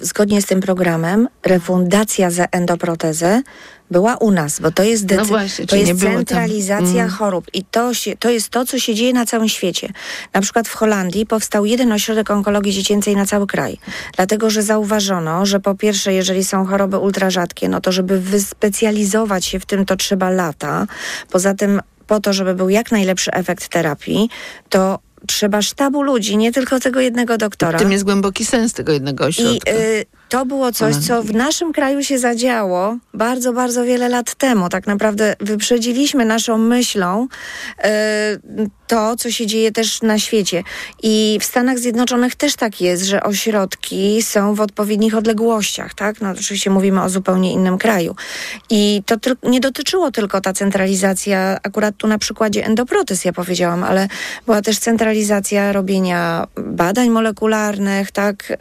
zgodnie z tym programem refundacja za endoprotezę była u nas, bo to jest, No właśnie, to jest centralizacja Mm. chorób i to, się, to jest to, co się dzieje na całym świecie. Na przykład w Holandii powstał jeden ośrodek onkologii dziecięcej na cały kraj, dlatego, że zauważono, że po pierwsze, jeżeli są choroby ultrarzadkie, no to żeby wyspecjalizować się w tym, to trzeba lata. Poza tym po to, żeby był jak najlepszy efekt terapii, to trzeba sztabu ludzi, nie tylko tego jednego doktora. W tym jest głęboki sens tego jednego I ośrodka. y, to było coś, co w naszym kraju się zadziało bardzo, bardzo wiele lat temu. Tak naprawdę wyprzedziliśmy naszą myślą e, to, co się dzieje też na świecie. I w Stanach Zjednoczonych też tak jest, że ośrodki są w odpowiednich odległościach, tak? No oczywiście mówimy o zupełnie innym kraju. I to nie dotyczyło tylko ta centralizacja, akurat tu na przykładzie endoprotez ja powiedziałam, ale była też centralizacja robienia badań molekularnych, tak? Y,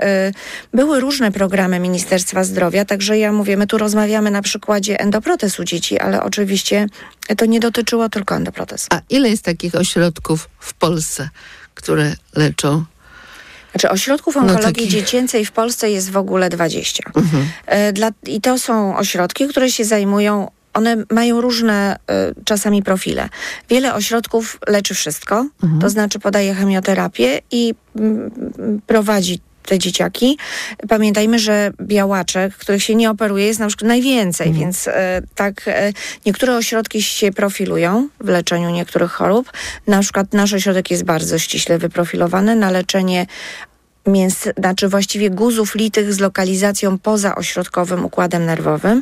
Były różne programy Ministerstwa Zdrowia, także ja mówię, my tu rozmawiamy na przykładzie endoprotez u dzieci, ale oczywiście to nie dotyczyło tylko endoprotez. A ile jest takich ośrodków w Polsce, które leczą? Znaczy ośrodków No, onkologii takich- dziecięcej w Polsce jest w ogóle 20. E, Dla, I to są ośrodki, które się zajmują one mają różne e, czasami profile. Wiele ośrodków leczy wszystko, to znaczy podaje chemioterapię i mm, mm, prowadzi te dzieciaki. Pamiętajmy, że białaczek, których się nie operuje, jest na przykład najwięcej, więc e, tak e, niektóre ośrodki się profilują w leczeniu niektórych chorób. Na przykład nasz ośrodek jest bardzo ściśle wyprofilowany na leczenie mięs, znaczy właściwie guzów litych z lokalizacją poza ośrodkowym układem nerwowym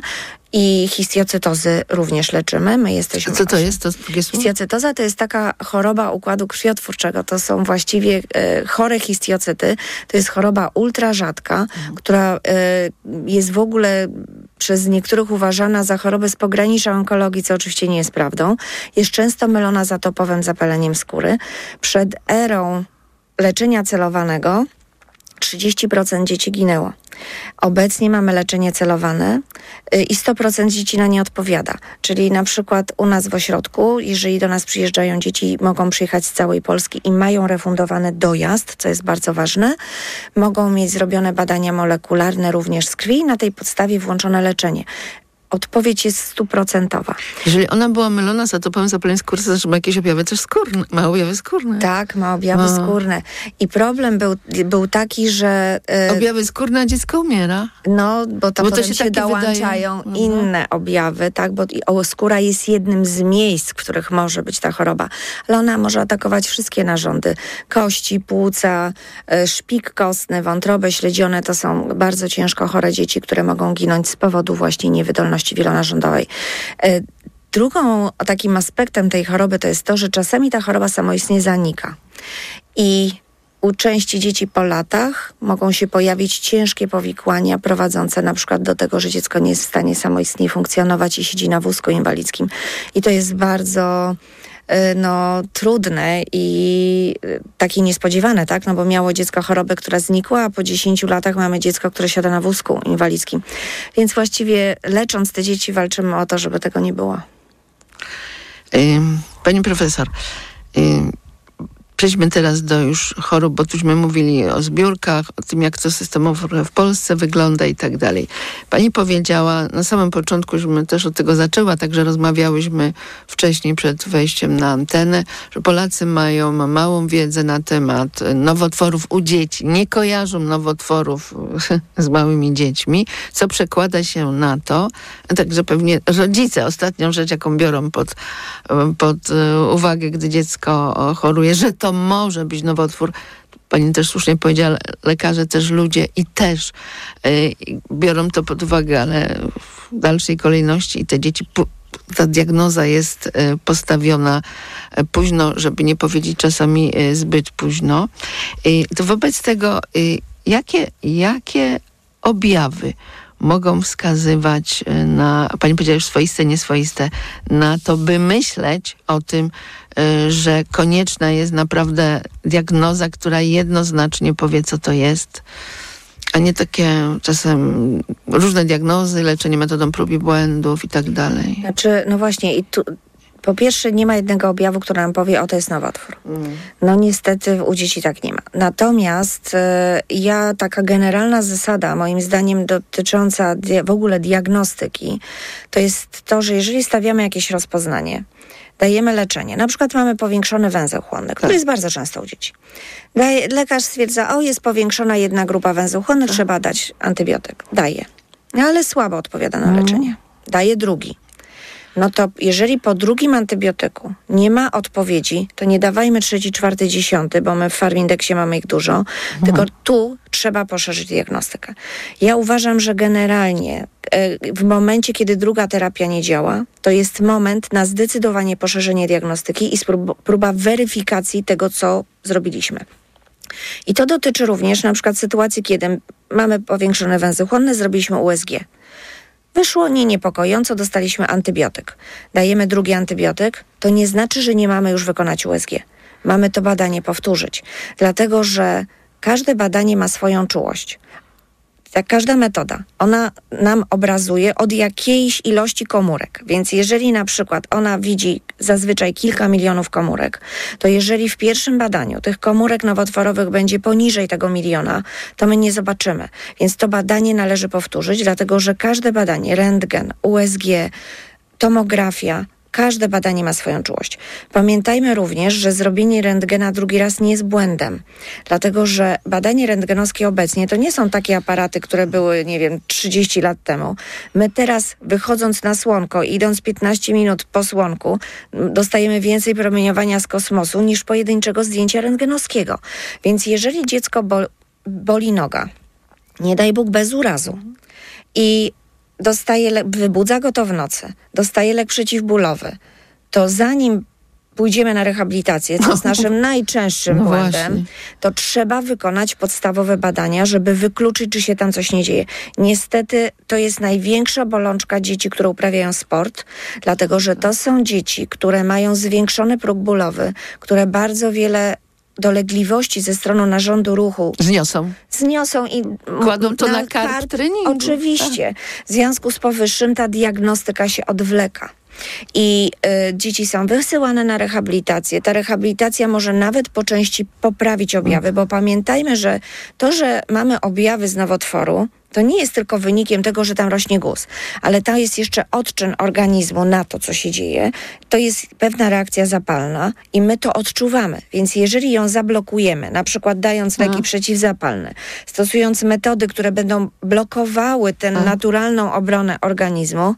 i histiocytozy również leczymy. My jesteśmy... Co to jest? To drugie słowo? Histiocytoza to jest taka choroba układu krwiotwórczego. To są właściwie e, chore histiocyty. To jest choroba ultra rzadka, która e, jest w ogóle przez niektórych uważana za chorobę z pogranicza onkologii, co oczywiście nie jest prawdą. Jest często mylona z atopowym zapaleniem skóry. Przed erą leczenia celowanego 30% dzieci ginęło. Obecnie mamy leczenie celowane y, i 100% dzieci na nie odpowiada. Czyli na przykład u nas w ośrodku, jeżeli do nas przyjeżdżają dzieci, mogą przyjechać z całej Polski i mają refundowany dojazd, co jest bardzo ważne, mogą mieć zrobione badania molekularne również z krwi i na tej podstawie włączone leczenie. Odpowiedź jest stuprocentowa. Jeżeli ona była mylona z atopowym zapaleniem skóry, to znaczy ma jakieś objawy też skórne, ma objawy skórne. Tak, ma objawy No. skórne. I problem był, był taki, że... e, Objawy skórne, a dziecko umiera. No, bo to Bo to się się, dołączają wydaje. Mhm. inne objawy, tak? Bo o, skóra jest jednym z miejsc, w których może być ta choroba. Ale ona może atakować wszystkie narządy. Kości, płuca, e, szpik kostny, wątrobę śledzione. To są bardzo ciężko chore dzieci, które mogą ginąć z powodu właśnie niewydolności wielonarządowej. E, Drugą takim aspektem tej choroby to jest to, że czasami ta choroba samoistnie zanika. I u części dzieci po latach mogą się pojawić ciężkie powikłania prowadzące na przykład do tego, że dziecko nie jest w stanie samoistnie funkcjonować i siedzi na wózku inwalidzkim. I to jest bardzo no, trudne i y, takie niespodziewane, tak? No bo miało dziecko chorobę, która znikła, a po 10 latach mamy dziecko, które siada na wózku inwalidzkim. Więc właściwie lecząc te dzieci walczymy o to, żeby tego nie było. Pani profesor, przejdźmy teraz do już chorób, bo tuśmy mówili o zbiórkach, o tym, jak to systemowo w Polsce wygląda i tak dalej. Pani powiedziała na samym początku, żebym też od tego zaczęła, także rozmawiałyśmy wcześniej przed wejściem na antenę, że Polacy mają małą wiedzę na temat nowotworów u dzieci. Nie kojarzą nowotworów [LAUGHS] z małymi dziećmi, co przekłada się na to, także pewnie rodzice ostatnią rzecz, jaką biorą pod, pod e, uwagę, gdy dziecko choruje, że to może być nowotwór. Pani też słusznie powiedziała, lekarze też ludzie i też y, biorą to pod uwagę, ale w dalszej kolejności te dzieci ta diagnoza jest y, postawiona y, późno, żeby nie powiedzieć czasami zbyt późno. To wobec tego, jakie, jakie objawy mogą wskazywać na, pani powiedziała już swoiste, nieswoiste, na to, by myśleć o tym, że konieczna jest naprawdę diagnoza, która jednoznacznie powie, co to jest, a nie takie czasem różne diagnozy, leczenie metodą prób i błędów i tak dalej. Znaczy, no właśnie, i tu po pierwsze nie ma jednego objawu, który nam powie, o to jest nowotwór. No niestety u dzieci tak nie ma. Natomiast e, ja taka generalna zasada, moim zdaniem dotycząca w ogóle diagnostyki, to jest to, że jeżeli stawiamy jakieś rozpoznanie, dajemy leczenie, na przykład mamy powiększony węzeł chłonny, który jest bardzo często u dzieci. Daje, lekarz stwierdza, o jest powiększona jedna grupa węzeł chłonny, trzeba dać antybiotyk. Daje. No, ale słabo odpowiada na leczenie. Daje drugi. No to jeżeli po drugim antybiotyku nie ma odpowiedzi, to nie dawajmy trzeci, czwarty, dziesiąty, bo my w Farmindeksie mamy ich dużo, tylko tu trzeba poszerzyć diagnostykę. Ja uważam, że generalnie e, w momencie, kiedy druga terapia nie działa, to jest moment na zdecydowanie poszerzenie diagnostyki i próba weryfikacji tego, co zrobiliśmy. I to dotyczy również na przykład sytuacji, kiedy mamy powiększone węzy chłonne, zrobiliśmy USG. Wyszło nie niepokojąco, dostaliśmy antybiotyk. Dajemy drugi antybiotyk, to nie znaczy, że nie mamy już wykonać USG. Mamy to badanie powtórzyć, dlatego że każde badanie ma swoją czułość. Tak, każda metoda, ona nam obrazuje od jakiejś ilości komórek. Więc jeżeli na przykład ona widzi zazwyczaj kilka milionów komórek, to jeżeli w pierwszym badaniu tych komórek nowotworowych będzie poniżej tego miliona, to my nie zobaczymy. Więc to badanie należy powtórzyć, dlatego że każde badanie, rentgen, USG, tomografia, Każde badanie ma swoją czułość. Pamiętajmy również, że zrobienie rentgena drugi raz nie jest błędem, dlatego że badanie rentgenowskie obecnie to nie są takie aparaty, które były, nie wiem, 30 lat temu. My teraz, wychodząc na słonko, idąc 15 minut po słonku, dostajemy więcej promieniowania z kosmosu niż pojedynczego zdjęcia rentgenowskiego. Więc jeżeli dziecko bol, boli noga, nie daj Bóg bez urazu, i dostaje lek, wybudza go to w nocy, dostaje lek przeciwbólowy, to zanim pójdziemy na rehabilitację, co jest [LAUGHS] naszym najczęstszym No błędem, właśnie. to trzeba wykonać podstawowe badania, żeby wykluczyć, czy się tam coś nie dzieje. Niestety to jest największa bolączka dzieci, które uprawiają sport, dlatego że to są dzieci, które mają zwiększony próg bólowy, które bardzo wiele dolegliwości ze strony narządu ruchu Zniosą. zniosą i Kładą to na karp treningu. Oczywiście. W związku z powyższym ta diagnostyka się odwleka. I y, dzieci są wysyłane na rehabilitację. Ta rehabilitacja może nawet po części poprawić objawy, bo pamiętajmy, że to, że mamy objawy z nowotworu, to nie jest tylko wynikiem tego, że tam rośnie guz, ale to jest jeszcze odczyn organizmu na to, co się dzieje. To jest pewna reakcja zapalna i my to odczuwamy. Więc jeżeli ją zablokujemy, na przykład dając leki przeciwzapalne, stosując metody, które będą blokowały tę naturalną obronę organizmu,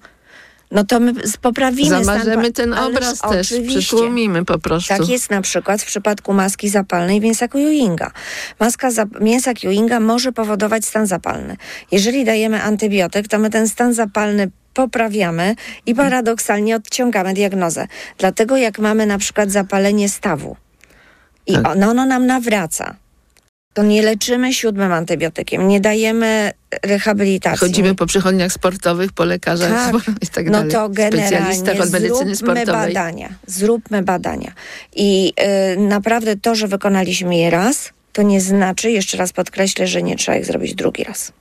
no to my poprawimy stan Zamarzemy pa- ten Ależ obraz też, oczywiście. przytłumimy po prostu. Tak jest na przykład w przypadku maski zapalnej mięsa Ewinga. Maska zap- mięsa Ewinga może powodować stan zapalny. Jeżeli dajemy antybiotyk, to my ten stan zapalny poprawiamy i paradoksalnie odciągamy diagnozę. Dlatego jak mamy na przykład zapalenie stawu i Tak. ono, ono nam nawraca, to nie leczymy siódmym antybiotykiem, nie dajemy rehabilitacji. Chodzimy po przychodniach sportowych, po lekarzach Tak. i tak no dalej. to generalnie medycyny zróbmy sportowej. badania. Zróbmy badania. I y, naprawdę to, że wykonaliśmy je raz, to nie znaczy, jeszcze raz podkreślę, że nie trzeba ich zrobić drugi raz.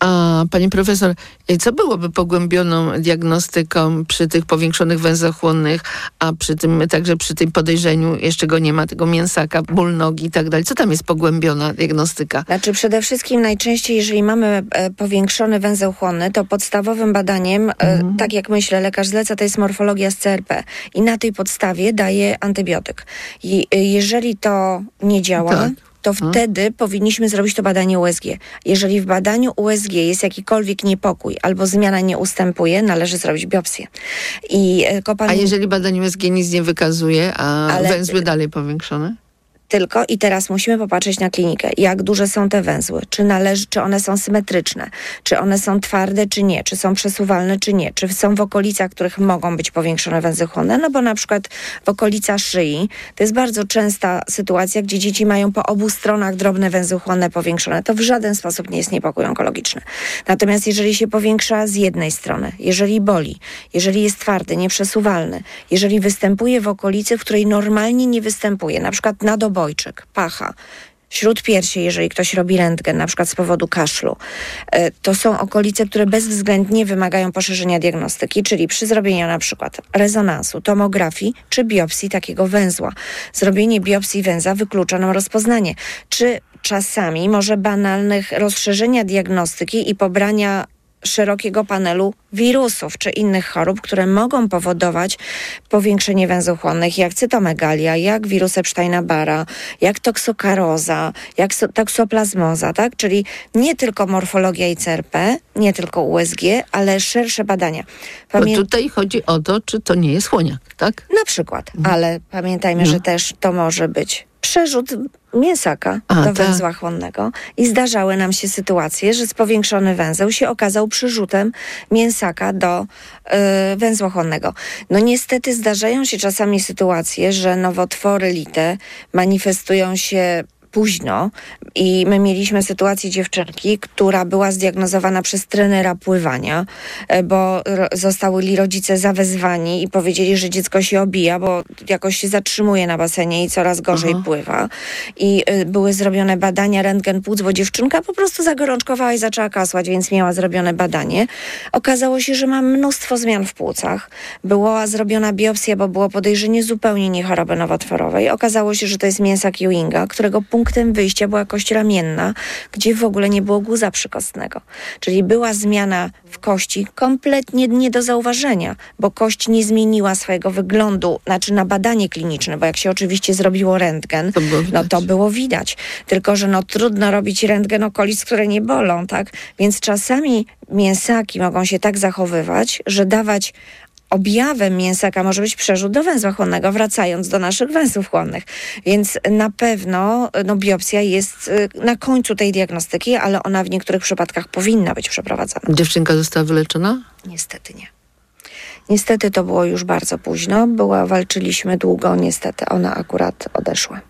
A pani profesor, co byłoby pogłębioną diagnostyką przy tych powiększonych węzochłonnych, a przy tym także przy tym podejrzeniu jeszcze go nie ma, tego mięsaka, ból nogi i tak dalej. Co tam jest pogłębiona diagnostyka? Znaczy przede wszystkim najczęściej, jeżeli mamy e, powiększony węzeł chłonny, to podstawowym badaniem, e, tak jak myślę, lekarz zleca, to jest morfologia z CRP i na tej podstawie daje antybiotyk. I, e, jeżeli to nie działa, Tak. To wtedy powinniśmy zrobić to badanie USG. Jeżeli w badaniu USG jest jakikolwiek niepokój albo zmiana nie ustępuje, należy zrobić biopsję. I e, tylko A jeżeli badanie USG nic nie wykazuje, a Ale- węzły dalej powiększone? Tylko i teraz musimy popatrzeć na klinikę, jak duże są te węzły, czy należy, czy one są symetryczne, czy one są twarde, czy nie, czy są przesuwalne, czy nie, czy są w okolicach, których mogą być powiększone węzły chłonne, no bo na przykład w okolicach szyi to jest bardzo częsta sytuacja, gdzie dzieci mają po obu stronach drobne węzły chłonne powiększone. To w żaden sposób nie jest niepokój onkologiczny. Natomiast jeżeli się powiększa z jednej strony, jeżeli boli, jeżeli jest twardy, nieprzesuwalny, jeżeli występuje w okolicy, w której normalnie nie występuje, na przykład nadobojczyk, pacha, śródpiersie, jeżeli ktoś robi rentgen, na przykład z powodu kaszlu, e, to są okolice, które bezwzględnie wymagają poszerzenia diagnostyki, czyli przy zrobieniu na przykład rezonansu, tomografii czy biopsji takiego węzła. Zrobienie biopsji węza wyklucza nam rozpoznanie. Czy czasami może banalnych rozszerzenia diagnostyki i pobrania szerokiego panelu wirusów czy innych chorób, które mogą powodować powiększenie węzłów chłonnych, jak cytomegalia, jak wirus Epsteina-Barra, jak toksokaroza, jak so- toksoplazmoza, tak? Czyli nie tylko morfologia ICRP, nie tylko USG, ale szersze badania. Bo Pamię- tutaj chodzi o to, czy to nie jest chłoniak, tak? na przykład, ale pamiętajmy, że też to może być przerzut mięsaka A, do tak. węzła chłonnego i zdarzały nam się sytuacje, że spowiększony węzeł się okazał przerzutem mięsaka do y, węzła chłonnego. No niestety zdarzają się czasami sytuacje, że nowotwory lite manifestują się późno i my mieliśmy sytuację dziewczynki, która była zdiagnozowana przez trenera pływania, e, bo zostali rodzice zawezwani i powiedzieli, że dziecko się obija, bo jakoś się zatrzymuje na basenie i coraz gorzej pływa. I y, były zrobione badania rentgen płuc, bo dziewczynka po prostu zagorączkowała i zaczęła kasłać, więc miała zrobione badanie. Okazało się, że ma mnóstwo zmian w płucach. Była zrobiona biopsja, bo było podejrzenie zupełnie nie choroby nowotworowej. Okazało się, że to jest mięsak Ewinga, którego punktem wyjścia była kość ramienna, gdzie w ogóle nie było guza przykostnego. Czyli była zmiana w kości kompletnie nie do zauważenia, bo kość nie zmieniła swojego wyglądu, znaczy na badanie kliniczne, bo jak się oczywiście zrobiło rentgen, no to było widać. Tylko, że no trudno robić rentgen okolic, które nie bolą, tak? Więc czasami mięsaki mogą się tak zachowywać, że dawać objawem mięsaka może być przerzut do węzła chłonnego, wracając do naszych węzłów chłonnych. Więc na pewno no, biopsja jest y, na końcu tej diagnostyki, ale ona w niektórych przypadkach powinna być przeprowadzana. Dziewczynka została wyleczona? Niestety nie. Niestety to było już bardzo późno. Była, walczyliśmy długo, niestety ona akurat odeszła.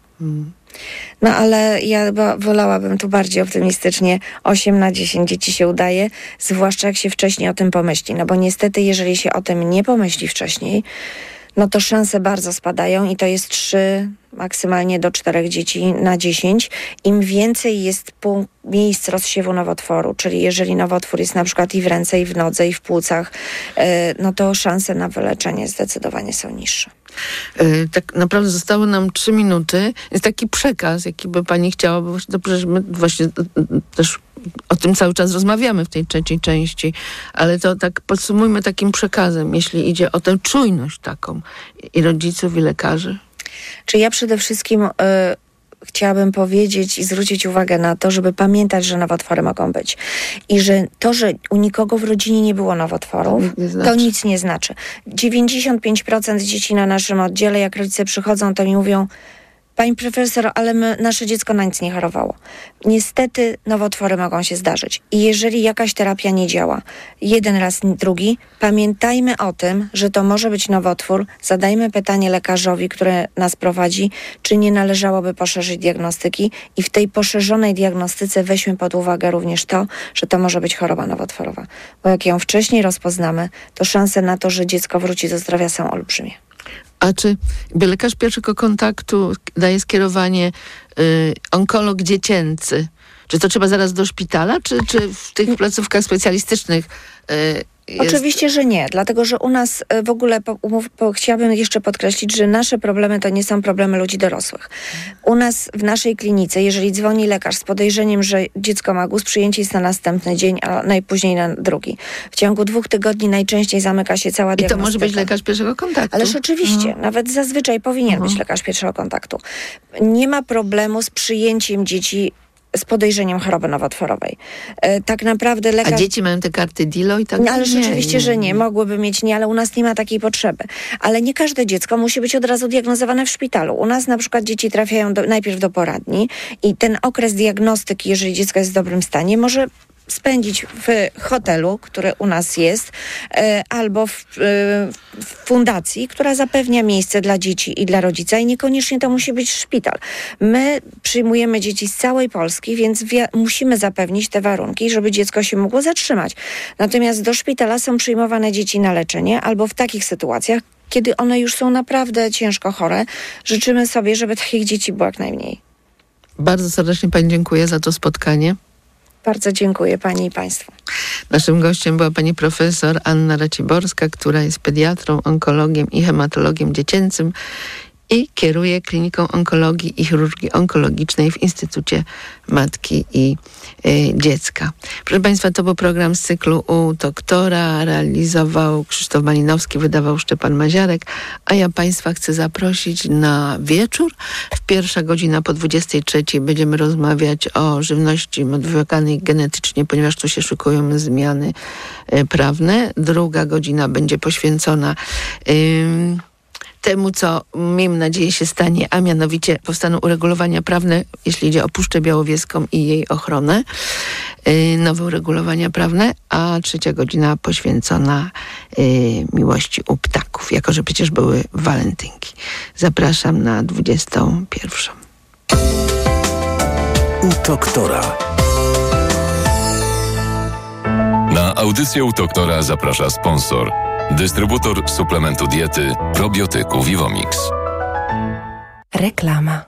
No ale ja ba- wolałabym tu bardziej optymistycznie 8 na 10 dzieci się udaje, zwłaszcza jak się wcześniej o tym pomyśli. No bo niestety, jeżeli się o tym nie pomyśli wcześniej, no to szanse bardzo spadają i to jest 3, maksymalnie do 4 dzieci na 10. Im więcej jest pół miejsc rozsiewu nowotworu, czyli jeżeli nowotwór jest na przykład i w ręce, i w nodze, i w płucach, e, no to szanse na wyleczenie zdecydowanie są niższe. Y, tak naprawdę zostały nam trzy minuty. Jest taki przekaz, jaki by pani chciała, bo dobrze, że my właśnie y, też o tym cały czas rozmawiamy w tej trzeciej części, ale to tak podsumujmy takim przekazem, jeśli idzie o tę czujność taką i rodziców, i lekarzy. Czy ja przede wszystkim y, chciałabym powiedzieć i zwrócić uwagę na to, żeby pamiętać, że nowotwory mogą być. I że to, że u nikogo w rodzinie nie było nowotworów, To nic nie to znaczy. nic nie znaczy. 95% dzieci na naszym oddziale, jak rodzice przychodzą, to mi mówią, Pani profesor, ale my, nasze dziecko na nic nie chorowało. Niestety nowotwory mogą się zdarzyć. I jeżeli jakaś terapia nie działa, jeden raz, drugi, pamiętajmy o tym, że to może być nowotwór. Zadajmy pytanie lekarzowi, który nas prowadzi, czy nie należałoby poszerzyć diagnostyki i w tej poszerzonej diagnostyce weźmy pod uwagę również to, że to może być choroba nowotworowa. Bo jak ją wcześniej rozpoznamy, to szanse na to, że dziecko wróci do zdrowia są olbrzymie. A czy lekarz pierwszego kontaktu daje skierowanie y, onkolog dziecięcy? Czy to trzeba zaraz do szpitala, czy, czy w tych placówkach specjalistycznych y, jest... Oczywiście, że nie, dlatego że u nas e, w ogóle po, umów, po, chciałabym jeszcze podkreślić, że nasze problemy to nie są problemy ludzi dorosłych. U nas w naszej klinice, jeżeli dzwoni lekarz z podejrzeniem, że dziecko ma guz, przyjęcie jest na następny dzień, a najpóźniej na drugi. W ciągu dwóch tygodni najczęściej zamyka się cała I to diagnostyka. może być lekarz pierwszego kontaktu? Ależ oczywiście, Mhm. nawet zazwyczaj powinien Mhm. być lekarz pierwszego kontaktu. Nie ma problemu z przyjęciem dzieci z podejrzeniem choroby nowotworowej. E, tak naprawdę lekarz... A dzieci mają te karty DILO i tak No, ależ nie, oczywiście, że nie. Mogłyby mieć nie, ale u nas nie ma takiej potrzeby. Ale nie każde dziecko musi być od razu diagnozowane w szpitalu. U nas na przykład dzieci trafiają do, najpierw do poradni i ten okres diagnostyki, jeżeli dziecko jest w dobrym stanie, może spędzić w hotelu, który u nas jest, e, albo w, e, w fundacji, która zapewnia miejsce dla dzieci i dla rodzica i niekoniecznie to musi być szpital. My przyjmujemy dzieci z całej Polski, więc musimy zapewnić te warunki, żeby dziecko się mogło zatrzymać. Natomiast do szpitala są przyjmowane dzieci na leczenie albo w takich sytuacjach, kiedy one już są naprawdę ciężko chore. Życzymy sobie, żeby takich dzieci było jak najmniej. Bardzo serdecznie Pani dziękuję za to spotkanie. Bardzo dziękuję Pani i Państwu. Naszym gościem była pani profesor Anna Raciborska, która jest pediatrą, onkologiem i hematologiem dziecięcym i kieruje kliniką onkologii i chirurgii onkologicznej w Instytucie Matki i y, Dziecka. Proszę Państwa, to był program z cyklu u doktora. Realizował Krzysztof Malinowski, wydawał Szczepan Maziarek, a ja Państwa chcę zaprosić na wieczór. W pierwsza godzina po 23 będziemy rozmawiać o żywności modyfikowanej genetycznie, ponieważ tu się szykują zmiany e, prawne. Druga godzina będzie poświęcona ym, temu, co miejmy nadzieję się stanie, a mianowicie powstaną uregulowania prawne, jeśli idzie o Puszczę Białowieską i jej ochronę, yy, nowe uregulowania prawne, a trzecia godzina poświęcona yy, miłości u ptaków, jako że przecież były walentynki. Zapraszam na 21. U doktora. Na audycję u doktora zaprasza sponsor. Dystrybutor suplementu diety probiotyku Vivomix. Reklama.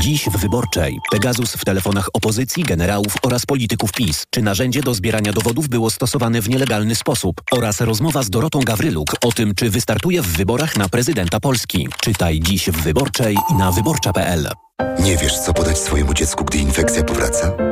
Dziś w Wyborczej. Pegasus w telefonach opozycji, generałów oraz polityków PiS. Czy narzędzie do zbierania dowodów było stosowane w nielegalny sposób? Oraz rozmowa z Dorotą Gawryluk o tym, czy wystartuje w wyborach na prezydenta Polski. Czytaj dziś w Wyborczej na wyborcza.pl. Nie wiesz, co podać swojemu dziecku, gdy infekcja powraca?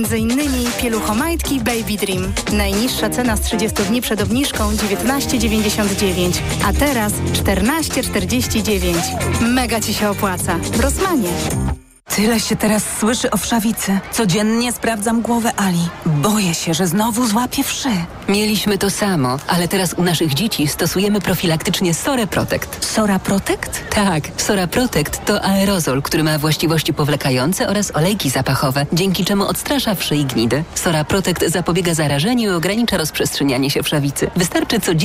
innymi pieluchomajtki Baby Dream. Najniższa cena z 30 dni przed obniżką 19,99, a teraz 14,49. Mega Ci się opłaca. W Rosmanie. Tyle się teraz słyszy o wszawicy. Codziennie sprawdzam głowę Ali. Boję się, że znowu złapie wszy. Mieliśmy to samo, ale teraz u naszych dzieci stosujemy profilaktycznie Sora Protect. Sora Protect? Tak, Sora Protect to aerozol, który ma właściwości powlekające oraz olejki zapachowe, dzięki czemu odstrasza wszy i gnidy. Sora Protect zapobiega zarażeniu i ogranicza rozprzestrzenianie się wszawicy. Wystarczy codziennie